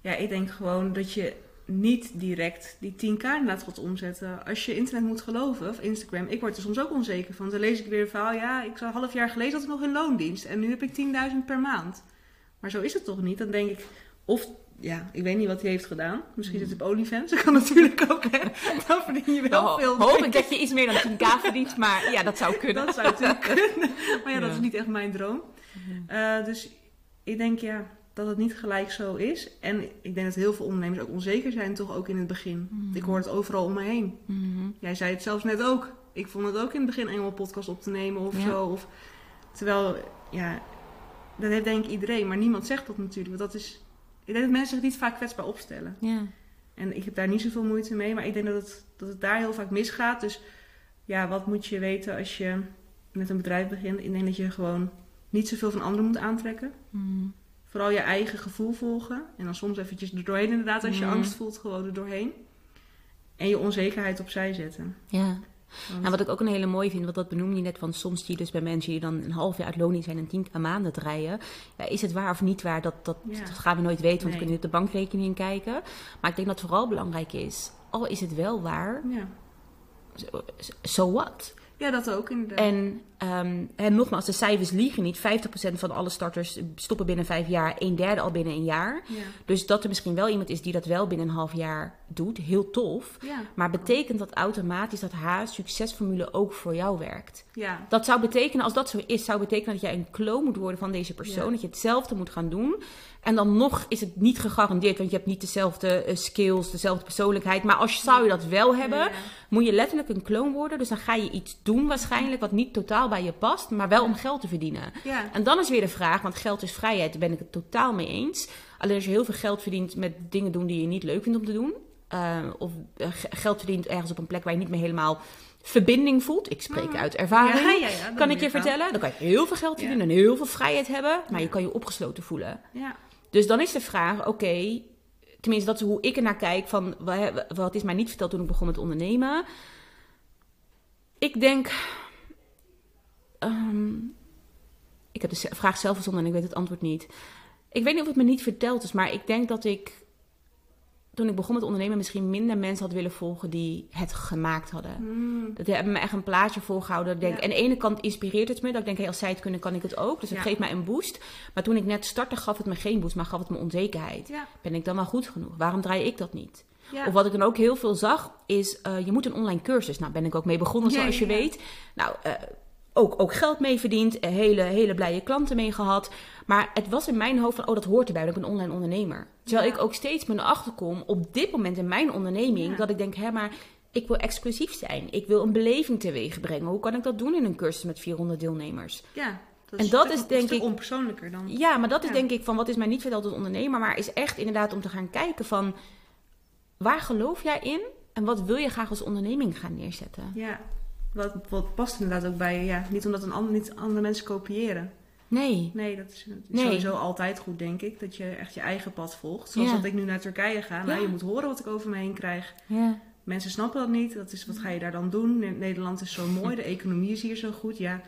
Ja, ik denk gewoon dat je niet direct die 10k inderdaad gaat omzetten. Als je internet moet geloven, of Instagram, ik word er soms ook onzeker van. Dan lees ik weer een verhaal, ja, ik zou een half jaar geleden had ik nog in loondienst en nu heb ik 10.000 per maand. Maar zo is het toch niet? Dan denk ik, of, ja, ik weet niet wat hij heeft gedaan. Misschien zit het op OnlyFans, dat kan natuurlijk ook, hè. Dan verdien je wel Ho- veel. hoop ik dat je iets meer dan 10k verdient, maar ja, dat zou kunnen. Dat zou natuurlijk kunnen. Maar ja, dat Ja. is niet echt mijn droom. Eh, dus ik denk ja, dat het niet gelijk zo is. En ik denk dat heel veel ondernemers ook onzeker zijn, toch ook in het begin. Ik hoor het overal om me heen. Mhm. Jij zei het zelfs net ook. Ik vond het ook in het begin eng om een podcast op te nemen of Ja. zo. Of, terwijl, ja, dat heeft denk ik iedereen. Maar niemand zegt dat natuurlijk. Want dat is, ik denk dat mensen zich niet vaak kwetsbaar opstellen. Ja. En ik heb daar niet zoveel moeite mee, maar ik denk dat het, dat het daar heel vaak misgaat. Dus ja, wat moet je weten als je met een bedrijf begint? Ik denk dat je gewoon niet zoveel van anderen moet aantrekken. Mhm. Vooral je eigen gevoel volgen. En dan soms eventjes er doorheen inderdaad, als je Mhm. angst voelt, gewoon er doorheen. En je onzekerheid opzij zetten. ja. Want- Nou, wat ik ook een hele mooie vind, want dat benoemde je net van soms zie je dus bij mensen die dan een half jaar uit loning zijn en tien keer maanden draaien. Ja, is het waar of niet waar? Dat, dat, Ja. dat gaan we nooit weten, want we kunnen niet op de bankrekening kijken. Maar ik denk dat het vooral belangrijk is, al is het wel waar, ja. so what? ja, dat ook inderdaad. En, ehm, en nogmaals, de cijfers liegen niet. 50% van alle starters stoppen binnen vijf jaar, een derde al binnen een jaar. ja. Dus dat er misschien wel iemand is die dat wel binnen een half jaar doet, heel tof. Ja. Maar betekent dat automatisch dat haar succesformule ook voor jou werkt? ja. Dat zou betekenen, als dat zo is, zou betekenen dat jij een kloon moet worden van deze persoon. Dat je hetzelfde moet gaan doen. En dan nog is het niet gegarandeerd, want je hebt niet dezelfde eh, skills, dezelfde persoonlijkheid. Maar als je, zou je dat wel hebben, moet je letterlijk een kloon worden. Dus dan ga je iets doen waarschijnlijk wat niet totaal bij je past, maar wel om geld te verdienen. Ja. En dan is weer de vraag, want geld is vrijheid, daar ben ik het totaal mee eens. Alleen als je heel veel geld verdient met dingen doen die je niet leuk vindt om te doen. eh, of eh, geld verdient ergens op een plek waar je niet meer helemaal verbinding voelt. Ik spreek uit ervaring. Ja, ja, ja, kan ik je wel. vertellen. Dan kan je heel veel geld verdienen en heel veel vrijheid hebben. Maar je kan je opgesloten voelen. Ja. Dus dan is de vraag, oké, tenminste dat is hoe ik er naar kijk, van wa- wat is mij niet verteld toen ik begon met ondernemen. Ik denk, ehm, ik heb de vraag zelf verzonnen en ik weet het antwoord niet. Ik weet niet of het me niet verteld is, maar ik denk dat ik toen ik begon met ondernemen misschien minder mensen had willen volgen die het gemaakt hadden. Mm. Dat hebben me echt een plaatje voorgehouden. Dat Ik denk, Ja. En aan de ene kant inspireert het me. Dat ik denk, hey, als zij het kunnen, kan ik het ook. Dus het Ja. geeft mij een boost. Maar toen ik net startte, gaf het me geen boost, maar gaf het me onzekerheid. Ja. Ben ik dan wel goed genoeg? Waarom draai ik dat niet? Of wat ik dan ook heel veel zag, is eh, je moet een online cursus. Nou, ben ik ook mee begonnen, zoals je weet. Nou, eh, ook, ook geld mee verdiend, eh, hele, hele blije klanten mee gehad. Maar het was in mijn hoofd van, oh, dat hoort erbij, want ik een online ondernemer. Terwijl Ja. ik ook steeds meer naar achter kom op dit moment in mijn onderneming, Ja. dat ik denk, hè, maar ik wil exclusief zijn. Ik wil een beleving teweeg brengen. Hoe kan ik dat doen in een cursus met 400 deelnemers? Ja. Dat En dat stuk- is denk ik- onpersoonlijker dan. Ja, maar dat is denk ik van wat is mij niet verteld als ondernemer, maar is echt inderdaad om te gaan kijken van waar geloof jij in en wat wil je graag als onderneming gaan neerzetten? Ja. Wat, wat past inderdaad ook bij je. Ja. Niet omdat een ander, niet andere mensen kopiëren. Nee. Nee, dat is, Nee. sowieso altijd goed, denk ik. Dat je echt je eigen pad volgt. Zoals Ja. dat ik nu naar Turkije ga. Nou, Ja. je moet horen wat ik over me heen krijg. Ja. Mensen snappen dat niet. Dat is, wat ga je daar dan doen? Ne- Nederland is zo mooi. De economie is hier zo goed. Ja,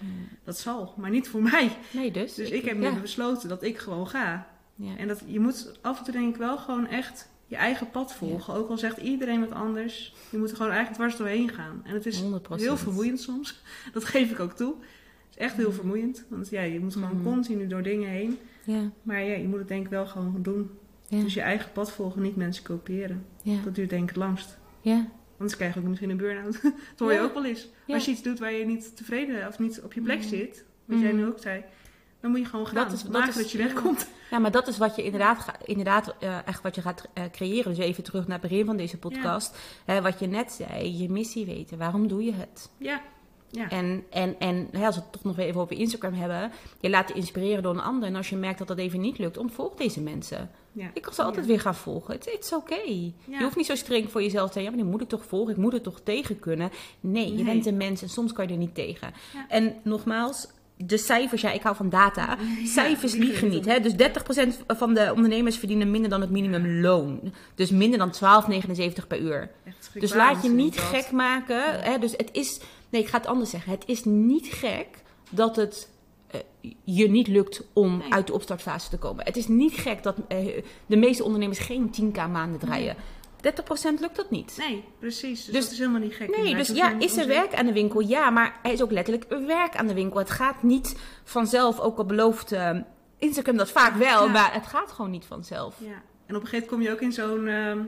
dat zal. Maar niet voor mij. Nee, dus. Dus ik heb nu besloten dat ik gewoon ga. Ja. En dat, je moet af en toe denk ik wel gewoon echt je eigen pad volgen. Ook al zegt iedereen wat anders. Je moet er gewoon eigenlijk dwars doorheen gaan. En het is 100%. heel vermoeiend soms. Dat geef ik ook toe. Het is echt heel vermoeiend. Want ja, je moet gewoon continu door dingen heen. Ja. Maar ja, je moet het denk ik wel gewoon doen. Ja. Dus je eigen pad volgen, niet mensen kopiëren. Dat duurt denk ik het langst. Ja. Anders krijg je ook misschien een burn-out. dat hoor je ook wel eens. Als je iets doet waar je niet tevreden of niet op je plek zit, wat jij Mhm. nu ook zei, dan moet je gewoon gaan. Dat is- dat maken is- dat je wegkomt. Ja, maar dat is wat je inderdaad, ga- inderdaad eh, echt wat je gaat eh, creëren. Dus even terug naar het begin van deze podcast. Hè, wat je net zei, je missie weten. Waarom doe je het? Ja. Ja. En, en, en hè, als we het toch nog even over Instagram hebben. Je laat je inspireren door een ander. En als je merkt dat dat even niet lukt, ontvolg deze mensen. ja. Ik kan ze altijd Ja. weer gaan volgen. Het is oké. Je hoeft niet zo streng voor jezelf te zijn. Ja, maar die moet ik toch volgen? Ik moet er toch tegen kunnen? Nee, je Nee. bent een mens en soms kan je er niet tegen. En nogmaals, de cijfers, ja, ik hou van data. Cijfers liegen niet. Hè? Dus 30% van de ondernemers verdienen minder dan het minimumloon. Dus minder dan 12,79 per uur. Dus laat je niet gek maken. Hè? Dus het is. Nee, ik ga het anders zeggen. Het is niet gek dat het eh, je niet lukt om Nee. uit de opstartfase te komen. Het is niet gek dat eh, de meeste ondernemers geen 10k maanden draaien. 30% lukt dat niet. Nee, precies. Dus, Dus- dat is helemaal niet gek. Nee, dus ja, is er werk aan de winkel? Ja, maar er is ook letterlijk werk aan de winkel. Het gaat niet vanzelf, ook al belooft eh, Instagram dat vaak wel, Ja. maar het gaat gewoon niet vanzelf. Ja. En op een gegeven moment kom je ook in zo'n... ehm,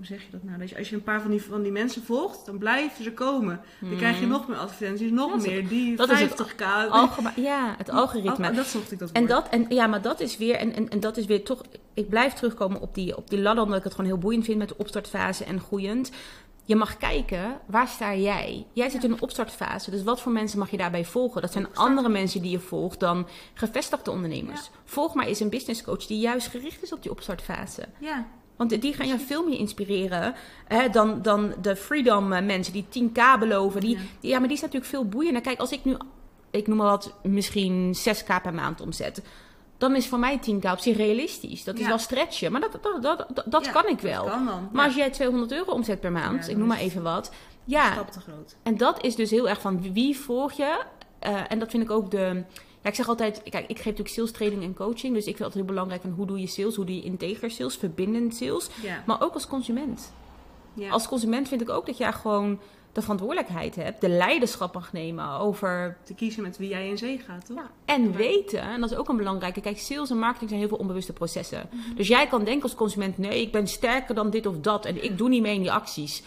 hoe zeg je dat nou? Dat je, als je een paar van die, van die mensen volgt, dan blijven ze komen. Dan krijg je nog meer advertenties, nog Hmm. Dat meer. Die dat is het 50k. Algema- ja, het algoritme. Dat zocht ik dat En dat, en ja, maar dat is weer, en, en, en dat is weer toch, ik blijf terugkomen op die, op die ladder, omdat ik het gewoon heel boeiend vind met de opstartfase en groeiend. Je mag kijken, waar sta jij? Jij zit in een opstartfase, dus wat voor mensen mag je daarbij volgen? Dat zijn andere mensen die je volgt dan gevestigde ondernemers. Volg maar eens een business coach die juist gericht is op die opstartfase. Ja, Want die gaan je veel meer inspireren hè, dan, dan de freedom eh, mensen die 10k beloven. Die, Ja. die- ja, maar die is natuurlijk veel boeiender. Kijk, als ik nu, ik noem maar wat, misschien 6k per maand omzet. Dan is voor mij 10k op zich realistisch. Dat is Ja. wel stretchen, maar dat, dat, dat, dat, dat Ja, kan ik wel. kan dan. Maar Ja. als jij 200 euro omzet per maand, ik noem maar even wat. Ja, stap te groot. en dat is dus heel erg van wie volg je. Eh, en dat vind ik ook de. Ja, ik zeg altijd, kijk, ik geef natuurlijk sales training en coaching. Dus ik vind het altijd heel belangrijk van hoe doe je sales, hoe doe je integer sales, verbindend sales. Ja. Maar ook als consument. ja. Als consument vind ik ook dat jij gewoon de verantwoordelijkheid hebt, de leiderschap mag nemen over. Te kiezen met wie jij in zee gaat, toch? Ja, en weten, en dat is ook een belangrijke. Kijk, sales en marketing zijn heel veel onbewuste processen. Mhm. Dus jij kan denken als consument: nee, ik ben sterker dan dit of dat en ik doe niet mee in die acties.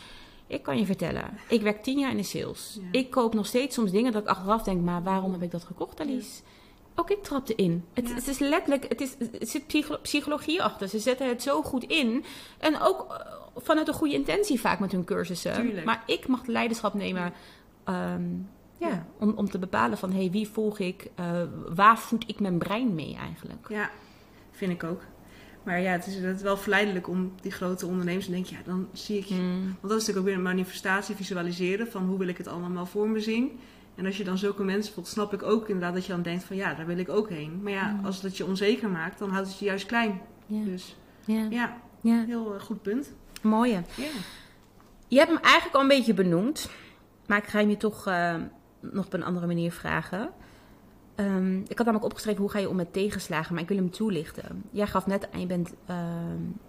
Ik kan je vertellen, ik werk tien jaar in de sales. Ja. Ik koop nog steeds soms dingen dat ik achteraf denk: maar waarom heb ik dat gekocht, Alice? Ook ik trapte in. Het, Ja. het is letterlijk, het, is, het zit psycho- psychologie achter. Ze zetten het zo goed in. En ook eh, vanuit een goede intentie vaak met hun cursussen. Tuurlijk. Maar ik mag de leiderschap nemen ehm, ja, Ja. Om, om te bepalen van hey, wie volg ik, eh, waar voed ik mijn brein mee eigenlijk. Ja, vind ik ook. Maar ja, het is, het wel verleidelijk om die grote ondernemers te denken, ja, dan zie ik je. Mm. Want dat is natuurlijk ook weer een manifestatie, visualiseren van hoe wil ik het allemaal voor me zien. En als je dan zulke mensen volgt, snap ik ook inderdaad dat je dan denkt van ja, daar wil ik ook heen. Maar ja, Mm. als dat je onzeker maakt, dan houdt het je juist klein. Dus Ja. heel eh, goed punt. mooie. Je hebt hem eigenlijk al een beetje benoemd, maar ik ga hem je toch eh, nog op een andere manier vragen. Ehm, ik had namelijk opgeschreven hoe ga je om met tegenslagen, maar ik wil hem toelichten. Jij gaf net aan, je bent ehm,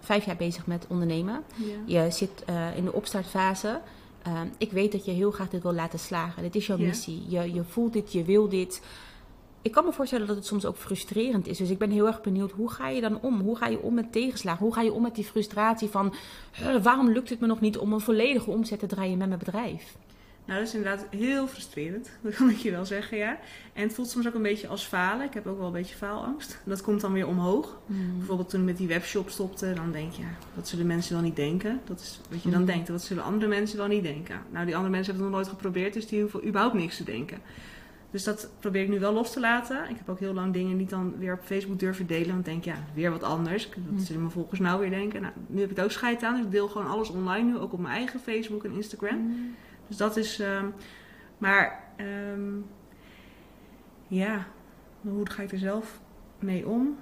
vijf jaar bezig met ondernemen. Ja. Je zit eh, in de opstartfase. Ehm, ik weet dat je heel graag dit wil laten slagen. Dit is jouw Ja. missie. Je, je voelt dit, je wil dit. Ik kan me voorstellen dat het soms ook frustrerend is. Dus ik ben heel erg benieuwd, hoe ga je dan om? Hoe ga je om met tegenslagen? Hoe ga je om met die frustratie van... "Huh, waarom lukt het me nog niet om een volledige omzet te draaien met mijn bedrijf? Nou, dat is inderdaad heel frustrerend, dat kan ik je wel zeggen, ja. En het voelt soms ook een beetje als falen. Ik heb ook wel een beetje faalangst. Dat komt dan weer omhoog. Bijvoorbeeld toen ik met die webshop stopte, dan denk je, ja, wat zullen mensen wel niet denken? Dat is wat je dan Mm. denkt, wat zullen andere mensen wel niet denken? Nou, die andere mensen hebben het nog nooit geprobeerd, dus die hoeven überhaupt niks te denken. Dus dat probeer ik nu wel los te laten. Ik heb ook heel lang dingen niet dan weer op Facebook durven delen, want ik denk, ja, weer wat anders. Wat Mm. zullen mijn volgers nou weer denken? Nou, nu heb ik het ook scheid aan, dus ik deel gewoon alles online nu, ook op mijn eigen Facebook en Instagram. Dus dat is. ehm, maar ehm, ja, hoe ga ik er zelf mee om?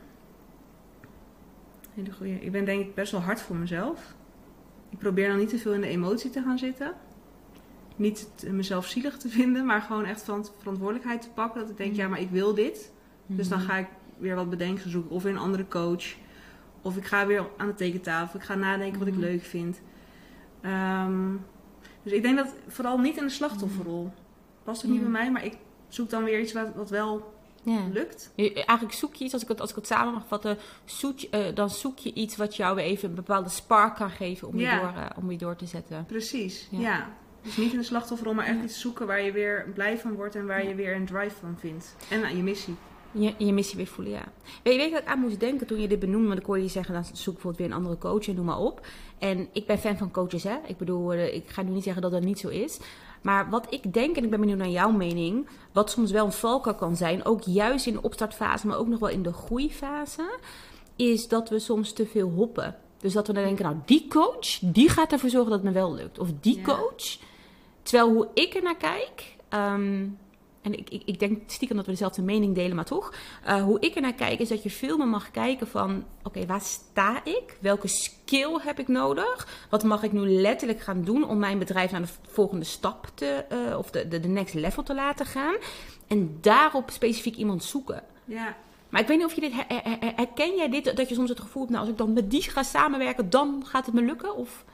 Hele goeie. Ik ben denk ik best wel hard voor mezelf. Ik probeer dan niet te veel in de emotie te gaan zitten. Niet mezelf zielig te vinden, maar gewoon echt van verantwoordelijkheid te pakken. Dat ik denk, ja, maar ik wil dit. Dus dan ga ik weer wat bedenken zoeken. Of weer een andere coach. Of ik ga weer aan de tekentafel. Ik ga nadenken wat ik Mhm. leuk vind. Ehm, dus ik denk dat vooral niet in de slachtofferrol. Past ook niet bij mij, maar ik zoek dan weer iets wat, wat wel Ja. lukt. Eigenlijk zoek je iets, als ik het, als ik het samen mag vatten, zoek, eh, dan zoek je iets wat jou weer even een bepaalde spark kan geven om, Ja. je, door, eh, om je door te zetten. Precies, Ja. ja. Dus niet in de slachtofferrol, maar echt iets zoeken waar je weer blij van wordt en waar je weer een drive van vindt. En aan je missie. Je, je missie weer voelen, ja. Weet je, weet je wat ik aan moest denken toen je dit benoemde? Want ik hoorde je zeggen, dan zoek bijvoorbeeld weer een andere coach en noem maar op. En ik ben fan van coaches, hè. Ik bedoel, eh, ik ga nu niet zeggen dat dat niet zo is. Maar wat ik denk, en ik ben benieuwd naar jouw mening... wat soms wel een valkuil kan zijn, ook juist in de opstartfase... maar ook nog wel in de groeifase... is dat we soms te veel hoppen. Dus dat we dan denken, nou, die coach, die gaat ervoor zorgen dat het me wel lukt. Of die Ja. coach... Terwijl hoe ik er naar kijk... ehm, en ik, ik, ik denk stiekem dat we dezelfde mening delen, maar toch. Eh, hoe ik er naar kijk, is dat je veel meer mag kijken van... Oké, waar sta ik? Welke skill heb ik nodig? Wat mag ik nu letterlijk gaan doen om mijn bedrijf naar de volgende stap te... eh, of de, de, de next level te laten gaan? En daarop specifiek iemand zoeken. Ja, Maar ik weet niet of je dit... her- her- her- herken jij dit? Dat je soms het gevoel hebt, nou, als ik dan met die ga samenwerken, dan gaat het me lukken? Of...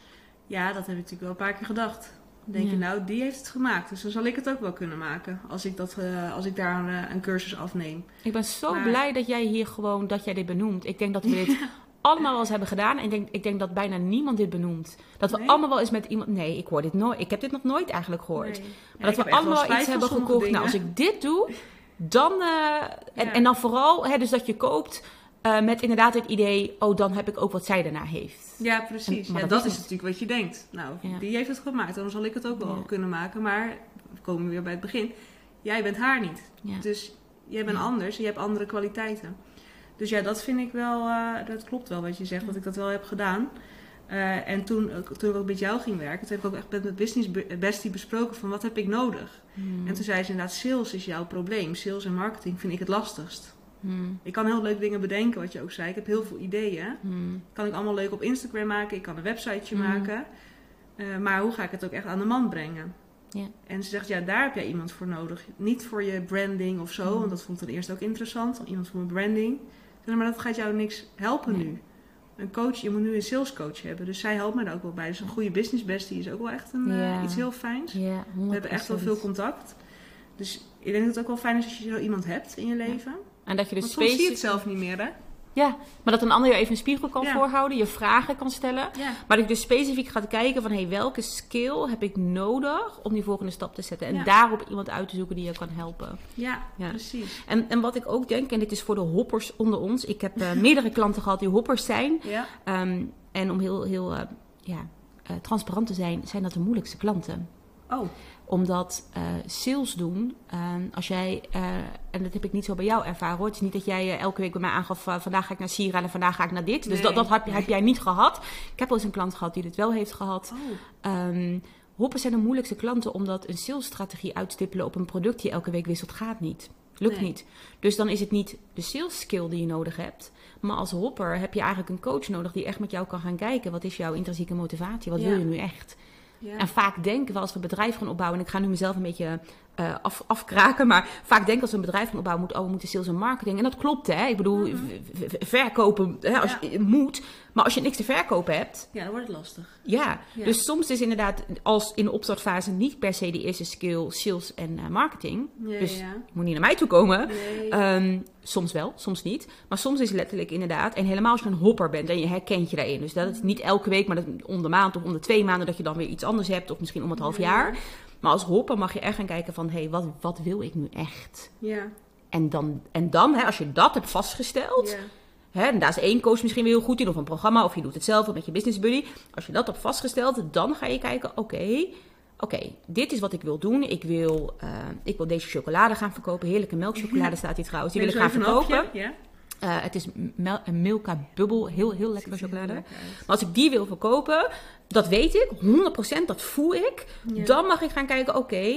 ja, dat heb ik natuurlijk wel een paar keer gedacht. Denk Ja. je, nou, die heeft het gemaakt. Dus dan zal ik het ook wel kunnen maken. Als ik, dat, eh, als ik daar een, eh, een cursus afneem. Ik ben zo Maar- blij dat jij hier gewoon, dat jij dit benoemt. Ik denk dat we dit allemaal wel eens hebben gedaan. En ik denk, ik denk dat bijna niemand dit benoemt. Dat we Nee? allemaal wel eens met iemand... Nee, ik hoor dit nooit. Ik heb dit nog nooit eigenlijk gehoord. Nee. Maar dat we allemaal iets hebben gekocht. Nou, als ik dit doe, dan... eh, en, Ja. en dan vooral, hè, dus dat je koopt eh, met inderdaad het idee... Oh, dan heb ik ook wat zij daarna heeft. Ja, precies. En- maar ja, dat dat is het. natuurlijk wat je denkt. Nou, Ja. die heeft het gemaakt. Dan zal ik het ook wel Ja. kunnen maken. Maar we komen weer bij het begin. Jij bent haar niet. Dus jij bent anders. Je hebt andere kwaliteiten. Dus ja, dat vind ik wel... eh, dat klopt wel wat je zegt. Dat ik dat wel heb gedaan. Eh, en toen, toen ik ook met jou ging werken... Toen heb ik ook echt met mijn business be- bestie besproken... van wat heb ik nodig? Hmm. En toen zei ze inderdaad... sales is jouw probleem. Sales en marketing vind ik het lastigst. Hmm. Ik kan heel leuke dingen bedenken, wat je ook zei. Ik heb heel veel ideeën. Hmm. Kan ik allemaal leuk op Instagram maken. Ik kan een websiteje Mhm. maken. Eh, maar hoe ga ik het ook echt aan de man brengen? Ja. En ze zegt, ja, daar heb jij iemand voor nodig. Niet voor je branding of zo. Want dat vond ik ten eerste ook interessant. Iemand voor mijn branding. Zeg, maar dat gaat jou niks helpen Nee. nu. Een coach, je moet nu een salescoach hebben. Dus zij helpt me daar ook wel bij. Dus een goede business bestie is ook wel echt een, eh, iets heel fijns. Ja, 100%. We hebben echt wel veel contact. Dus ik denk dat het ook wel fijn is als je zo iemand hebt in je leven. En dat je dus Want zie je het zelf niet meer, hè? Ja, maar dat een ander je even een spiegel kan Ja. voorhouden, je vragen kan stellen. Ja. Maar dat je dus specifiek gaat kijken van hey, welke skill heb ik nodig om die volgende stap te zetten. En Ja. daarop iemand uit te zoeken die je kan helpen. Ja, precies. En, en wat ik ook denk, en dit is voor de hoppers onder ons. Ik heb eh, meerdere klanten gehad die hoppers zijn. Ehm, en om heel, heel eh, ja, eh, transparant te zijn, zijn dat de moeilijkste klanten Oh, omdat eh, sales doen, ehm, als jij, eh, en dat heb ik niet zo bij jou ervaren hoor. Het is niet dat jij eh, elke week bij mij aangaf, vandaag ga ik naar Sierra en vandaag ga ik naar dit. Dus dat, dat heb, jij niet gehad. Ik heb wel eens een klant gehad die dit wel heeft gehad. oh. Ehm hoppen zijn de moeilijkste klanten, omdat een salesstrategie uitstippelen op een product die elke week wisselt, gaat niet. Lukt Nee. niet. Dus dan is het niet de sales skill die je nodig hebt. Maar als hopper heb je eigenlijk een coach nodig die echt met jou kan gaan kijken. Wat is jouw intrinsieke motivatie? Wat Ja. wil je nu echt? Ja. En vaak denken we als we een bedrijf gaan opbouwen, en ik ga nu mezelf een beetje eh, af, afkraken, maar vaak denken als een bedrijf gaan opbouwen, moet, oh, we moeten sales en marketing. En dat klopt, hè? Ik bedoel, Mhm. verkopen, hè, als je, moet, maar als je niks te verkopen hebt, ja, dan wordt het lastig. ja. Ja. Dus soms is inderdaad, als in de opstartfase niet per se de eerste skill sales en eh, marketing, Dus- ja. je moet niet naar mij toe komen. Nee. Ehm, soms wel, soms niet. Maar soms is letterlijk inderdaad. En helemaal als je een hopper bent en je herkent je daarin. Dus dat is niet elke week, maar dat om de maand of om de twee maanden dat je dan weer iets anders hebt. Of misschien om het half Ja. jaar. Maar als hopper mag je echt gaan kijken van, hé, hey, wat, wat wil ik nu echt? ja. En dan, en dan hè, als je dat hebt vastgesteld. Ja. Hè, en daar is één coach misschien weer heel goed in, of een programma, of je doet het zelf of met je business buddy. Als je dat hebt vastgesteld, dan ga je kijken, oké, oké, dit is wat ik wil doen. Ik wil, eh, ik wil deze chocolade gaan verkopen. Heerlijke melkchocolade staat hier trouwens. Die wil ik gaan verkopen. Ja. Eh, het is mel- een Milka Bubble, heel, heel lekkere er chocolade. heel lekker uit. Maar als ik die wil verkopen, dat weet ik, 100%, dat voel ik. Ja. Dan mag ik gaan kijken, oké,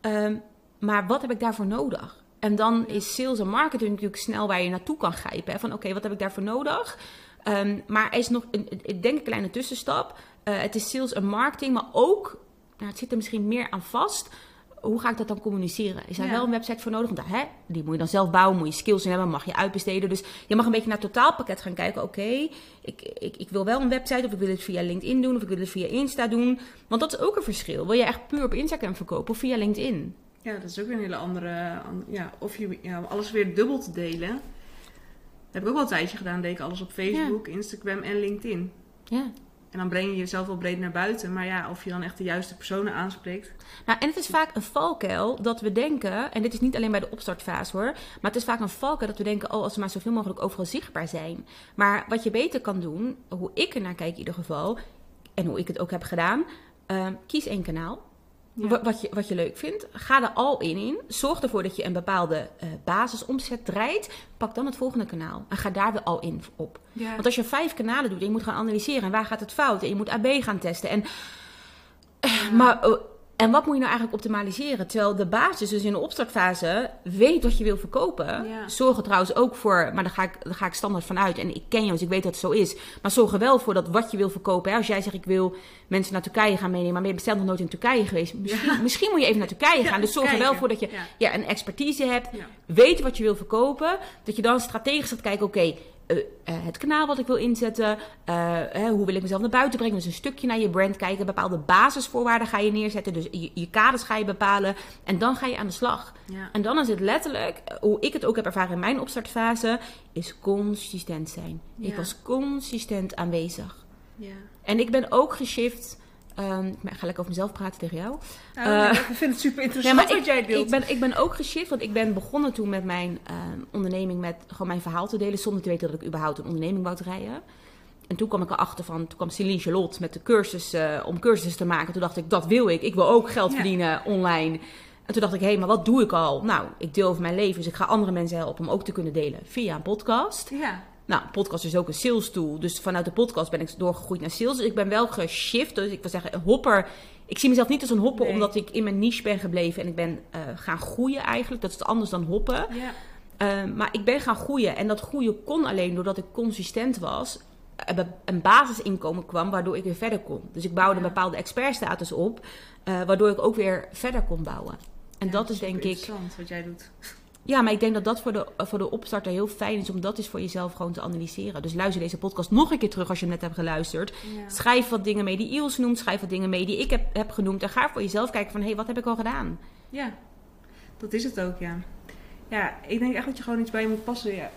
ehm, maar wat heb ik daarvoor nodig? En dan is sales en marketing natuurlijk snel waar je naartoe kan grijpen. Hè? Van oké, wat heb ik daarvoor nodig? Ehm, maar er is nog, een, ik denk een kleine tussenstap. Eh, het is sales en marketing, maar ook, nou, het zit er misschien meer aan vast. Hoe ga ik dat dan communiceren? Is daar Ja. wel een website voor nodig? Want hè, die moet je dan zelf bouwen, moet je skills in hebben, mag je uitbesteden. Dus je mag een beetje naar het totaalpakket gaan kijken. Oké, ik, ik, ik wil wel een website, of ik wil het via LinkedIn doen, of ik wil het via Insta doen. Want dat is ook een verschil. Wil je echt puur op Instagram verkopen of via LinkedIn? Ja, dat is ook weer een hele andere... an- Ja, of je ja, alles weer dubbel te delen. Dat heb ik ook wel een tijdje gedaan. Deed ik alles op Facebook, Instagram en LinkedIn. Ja. En dan breng je jezelf wel breed naar buiten. Maar ja, of je dan echt de juiste personen aanspreekt. Nou, en het is vaak een valkuil dat we denken, en dit is niet alleen bij de opstartfase hoor, maar het is vaak een valkuil dat we denken, oh, als we maar zoveel mogelijk overal zichtbaar zijn. Maar wat je beter kan doen, hoe ik er naar kijk in ieder geval, en hoe ik het ook heb gedaan, eh, kies één kanaal. Ja. Wat je, wat je leuk vindt. Ga er al in in. Zorg ervoor dat je een bepaalde eh, basisomzet draait. Pak dan het volgende kanaal. En ga daar weer al in op. Ja. Want als je vijf kanalen doet en je moet gaan analyseren en waar gaat het fout en je moet AB gaan testen. En, maar, eh, en wat moet je nou eigenlijk optimaliseren? Terwijl de basis, dus in de opstartfase, weet wat je wil verkopen. Ja. Zorg er trouwens ook voor, maar daar ga, ik, daar ga ik standaard van uit. En ik ken je, dus ik weet dat het zo is. Maar zorg er wel voor dat wat je wil verkopen. Hè, als jij zegt, ik wil mensen naar Turkije gaan meenemen, maar ben je besteld nog nooit in Turkije geweest. Misschien, misschien moet je even naar Turkije Ja, gaan. Dus zorg er wel voor dat je Ja. een expertise hebt weet wat je wil verkopen. Dat je dan strategisch gaat kijken, oké, het kanaal wat ik wil inzetten. eh, hè, hoe wil ik mezelf naar buiten brengen? Dus een stukje naar je brand kijken. Bepaalde basisvoorwaarden ga je neerzetten. Dus je, je kaders ga je bepalen. En dan ga je aan de slag. Ja. En dan is het letterlijk, eh, hoe ik het ook heb ervaren in mijn opstartfase, is consistent zijn. Ik was consistent aanwezig. Ja. En ik ben ook geshift. Ehm, ik ga lekker over mezelf praten tegen jou. Nou, Eh, ik vind het super interessant wat ik, jij deelt. ik, ben, ik ben ook geshift, want ik ben begonnen toen met mijn eh, onderneming met gewoon mijn verhaal te delen, zonder te weten dat ik überhaupt een onderneming wou draaien. En toen kwam ik erachter van, toen kwam Celine Charlotte met de cursus, eh, om cursussen te maken. Toen dacht ik, dat wil ik. Ik wil ook geld Ja. verdienen online. En toen dacht ik, hé, maar wat doe ik al? Nou, ik deel over mijn leven, dus ik ga andere mensen helpen om ook te kunnen delen via een podcast. Ja. Nou, podcast is ook een sales tool. Dus vanuit de podcast ben ik doorgegroeid naar sales. Dus ik ben wel geshift. Dus ik wil zeggen, hopper. Ik zie mezelf niet als een hopper, Nee. omdat ik in mijn niche ben gebleven. En ik ben eh, gaan groeien eigenlijk. Dat is anders dan hoppen. Ja. Eh, maar ik ben gaan groeien. En dat groeien kon alleen doordat ik consistent was. Be- Een basisinkomen kwam, waardoor ik weer verder kon. Dus ik bouwde Ja. een bepaalde expertstatus op. eh, waardoor ik ook weer verder kon bouwen. En Ja, dat is denk ik interessant wat jij doet. Ja, maar ik denk dat dat voor de, voor de opstarter heel fijn is om dat eens voor jezelf gewoon te analyseren. Dus luister deze podcast nog een keer terug als je hem net hebt geluisterd. Ja. Schrijf wat dingen mee die Iels noemt, schrijf wat dingen mee die ik heb, heb genoemd. En ga voor jezelf kijken van, hé, hey, wat heb ik al gedaan? Ja, dat is het ook, ja. Ja, ik denk echt dat je gewoon iets bij je moet passen. Ja.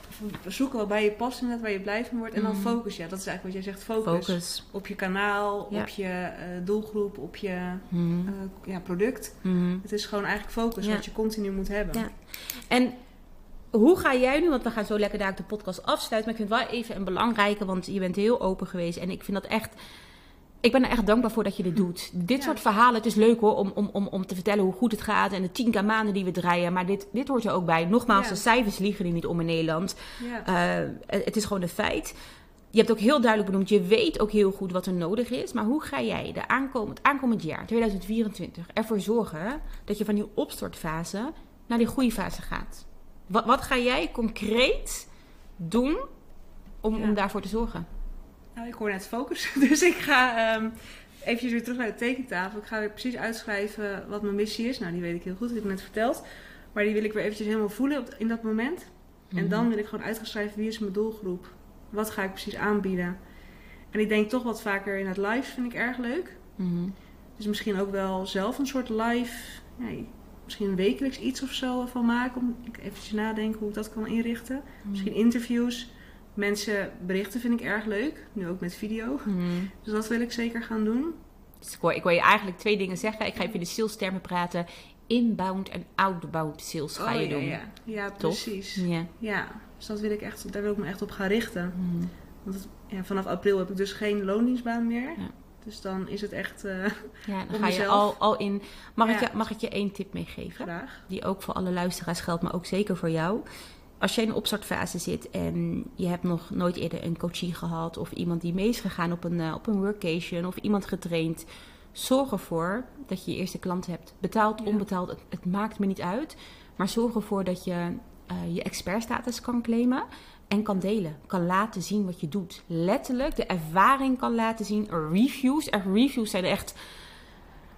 Zoeken wat bij je past inderdaad, waar je blij van wordt. En dan Mhm. focus, ja. Dat is eigenlijk wat jij zegt, focus. Focus. Op je kanaal, Ja. op je eh, doelgroep, op je Mhm. eh, ja, product. Mhm. Het is gewoon eigenlijk focus Ja. wat je continu moet hebben. Ja. En hoe ga jij nu, want we gaan zo lekker daar de podcast afsluiten. Maar ik vind het wel even een belangrijke, want je bent heel open geweest. En ik vind dat echt... Ik ben er echt dankbaar voor dat je dit doet. Dit Ja. soort verhalen, het is leuk hoor, om, om, om, om te vertellen hoe goed het gaat. En de 10k maanden die we draaien. Maar dit, dit hoort er ook bij. Nogmaals, Ja. de cijfers liegen die niet om in Nederland. Ja. Eh, het is gewoon een feit. Je hebt ook heel duidelijk benoemd, je weet ook heel goed wat er nodig is. Maar hoe ga jij de aankomend, aankomend jaar, 2024, ervoor zorgen dat je van die opstartfase naar die groeifase gaat? Wat, wat ga jij concreet doen om, om daarvoor te zorgen? Nou, ik hoor net focus. Dus ik ga ehm eventjes weer terug naar de tekentafel. Ik ga weer precies uitschrijven wat mijn missie is. Nou, die weet ik heel goed, dat heb ik net verteld. Maar die wil ik weer eventjes helemaal voelen op, in dat moment. En Mhm. dan wil ik gewoon uitgeschreven wie is mijn doelgroep. Wat ga ik precies aanbieden. En ik denk toch wat vaker in het live vind ik erg leuk. Mhm. Dus misschien ook wel zelf een soort live, ja, misschien wekelijks iets of zo van maken. Om ik eventjes nadenken hoe ik dat kan inrichten. Misschien interviews. Mensen berichten vind ik erg leuk. Nu ook met video. Mhm. Dus dat wil ik zeker gaan doen. Dus ik, hoor, ik wil je eigenlijk twee dingen zeggen. Ik ga even de sales termen praten. Inbound en outbound sales ga je Oh, ja, doen. Ja, precies. Ja. Ja, dus dat wil ik echt, daar wil ik me echt op gaan richten. Mhm. Want het- ja, vanaf april heb ik dus geen loondienstbaan meer. Ja. Dus dan is het echt eh, Ja, dan ga je al, al in. Mag, ik je, mag ik je één tip meegeven? graag. Die ook voor alle luisteraars geldt, maar ook zeker voor jou. Als jij in de opstartfase zit en je hebt nog nooit eerder een coachie gehad, of iemand die mee is gegaan op een, eh, op een workation, of iemand getraind, zorg ervoor dat je je eerste klant hebt. Betaald, Ja. onbetaald, het, het maakt me niet uit. Maar zorg ervoor dat je eh, je expertstatus kan claimen en kan delen. Kan laten zien wat je doet. Letterlijk de ervaring kan laten zien. Reviews, echt reviews zijn echt...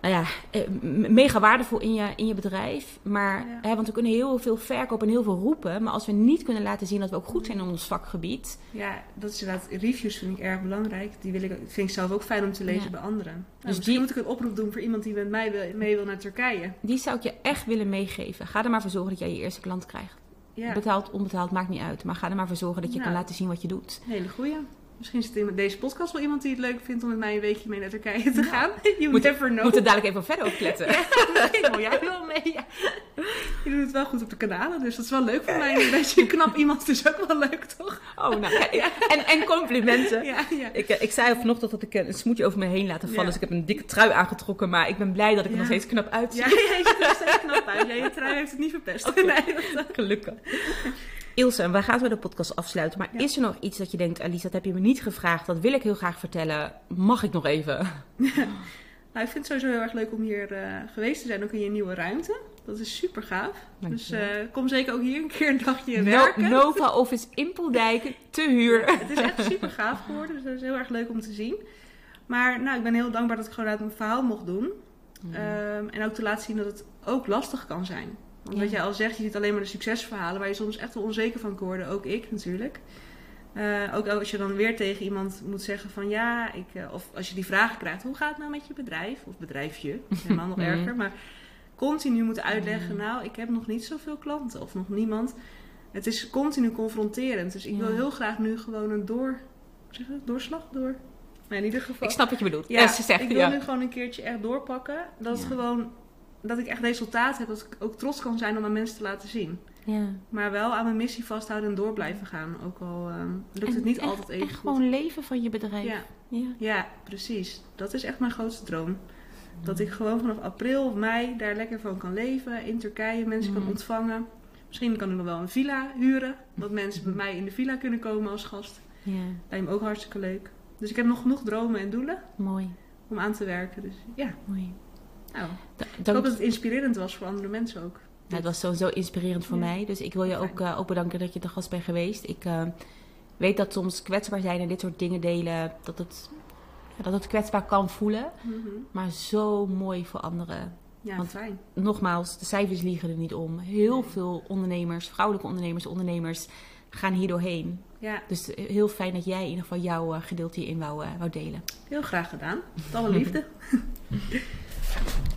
nou ja, eh, mega waardevol in je, in je bedrijf. Maar, Ja. hè, want we kunnen heel veel verkopen en heel veel roepen. Maar als we niet kunnen laten zien dat we ook goed zijn in ons vakgebied. Ja, dat is inderdaad, reviews vind ik erg belangrijk. Die wil ik, vind ik zelf ook fijn om te lezen Ja. bij anderen. Nou, Dus misschien die- moet ik een oproep doen voor iemand die met mij wil, mee wil naar Turkije. Die zou ik je echt willen meegeven. Ga er maar voor zorgen dat jij je eerste klant krijgt. Ja, Betaald, onbetaald, maakt niet uit. Maar ga er maar voor zorgen dat je Ja. kan laten zien wat je doet. hele goeie. Misschien zit in deze podcast wel iemand die het leuk vindt om met mij een weekje mee naar Turkije te Nou, gaan. You moet- never know. We moeten dadelijk even verder kletsen. Nee, wil jij wel mee? Ja. Je doet het wel goed op de kanalen, dus dat is wel leuk voor mij. Een beetje knap iemand is ook wel leuk, toch? Oh, nou. ja, En, en complimenten. Ja, ja. Ik, eh, ik zei vanochtend dat ik een smoetje over me heen laten vallen. Ja. Dus ik heb een dikke trui aangetrokken. Maar ik ben blij dat ik er Ja. nog steeds knap uitzie. Ja, jij ziet er nog steeds knap uit. Ja, je trui heeft het niet verpest. Nee, dat- Gelukkig. Ilse, en wij gaan zo de podcast afsluiten. Maar Ja. is er nog iets dat je denkt, Alice, dat heb je me niet gevraagd. Dat wil ik heel graag vertellen. Mag ik nog even? Nou, ik vind het sowieso heel erg leuk om hier eh, geweest te zijn, ook in je nieuwe ruimte. Dat is super gaaf. Dus eh, kom zeker ook hier een keer een dagje No- werken. Nova Office in Poeldijk te huur. Het is echt super gaaf geworden, dus dat is heel erg leuk om te zien. Maar nou, ik ben heel dankbaar dat ik gewoon uit mijn verhaal mocht doen. Ehm, en ook te laten zien dat het ook lastig kan zijn. Want wat jij al zegt, je ziet alleen maar de succesverhalen waar je soms echt wel onzeker van kan worden. Ook ik natuurlijk. Eh, ook als je dan weer tegen iemand moet zeggen van ja, ik, eh, of als je die vragen krijgt, hoe gaat het nou met je bedrijf? Of bedrijfje, helemaal nog Mhm. erger. Maar continu moeten uitleggen, nou, ik heb nog niet zoveel klanten of nog niemand. Het is continu confronterend. Dus ik Ja. wil heel graag nu gewoon een door, zeg dat? doorslag door. Maar in ieder geval. Ik snap wat je bedoelt. Ja, Ja, ze zegt, ik wil ja. nu gewoon een keertje echt doorpakken. Dat, het Ja. gewoon, dat ik echt resultaat heb. Dat ik ook trots kan zijn om aan mensen te laten zien. ja. Maar wel aan mijn missie vasthouden en door blijven gaan. Ook al ehm, lukt En het niet echt- altijd even echt goed. gewoon leven van je bedrijf. Ja, Ja. ja, precies. Dat is echt mijn grootste droom. Dat ik gewoon vanaf april of mei daar lekker van kan leven. In Turkije mensen kan Mm. ontvangen. Misschien kan ik nog wel een villa huren. Dat mensen bij mij in de villa kunnen komen als gast. ja, Lijkt me ook hartstikke leuk. Dus ik heb nog genoeg dromen en doelen mooi. om aan te werken. Dus ja, mooi. Nou, Ik hoop dat het inspirerend was voor andere mensen ook. Het was sowieso inspirerend voor Ja. mij. Dus ik wil je ook, eh, ook bedanken dat je de gast bent geweest. Ik eh, weet dat soms kwetsbaar zijn en dit soort dingen delen, dat het, ja, dat het kwetsbaar kan voelen. Maar zo mooi voor anderen. Ja, Want- fijn. Nogmaals, de cijfers liegen er niet om. Heel Nee. veel ondernemers, vrouwelijke ondernemers, ondernemers gaan hier doorheen. Ja, Dus eh, heel fijn dat jij in ieder geval jouw gedeelte hierin wou, wou delen. heel graag gedaan. Met alle liefde. life.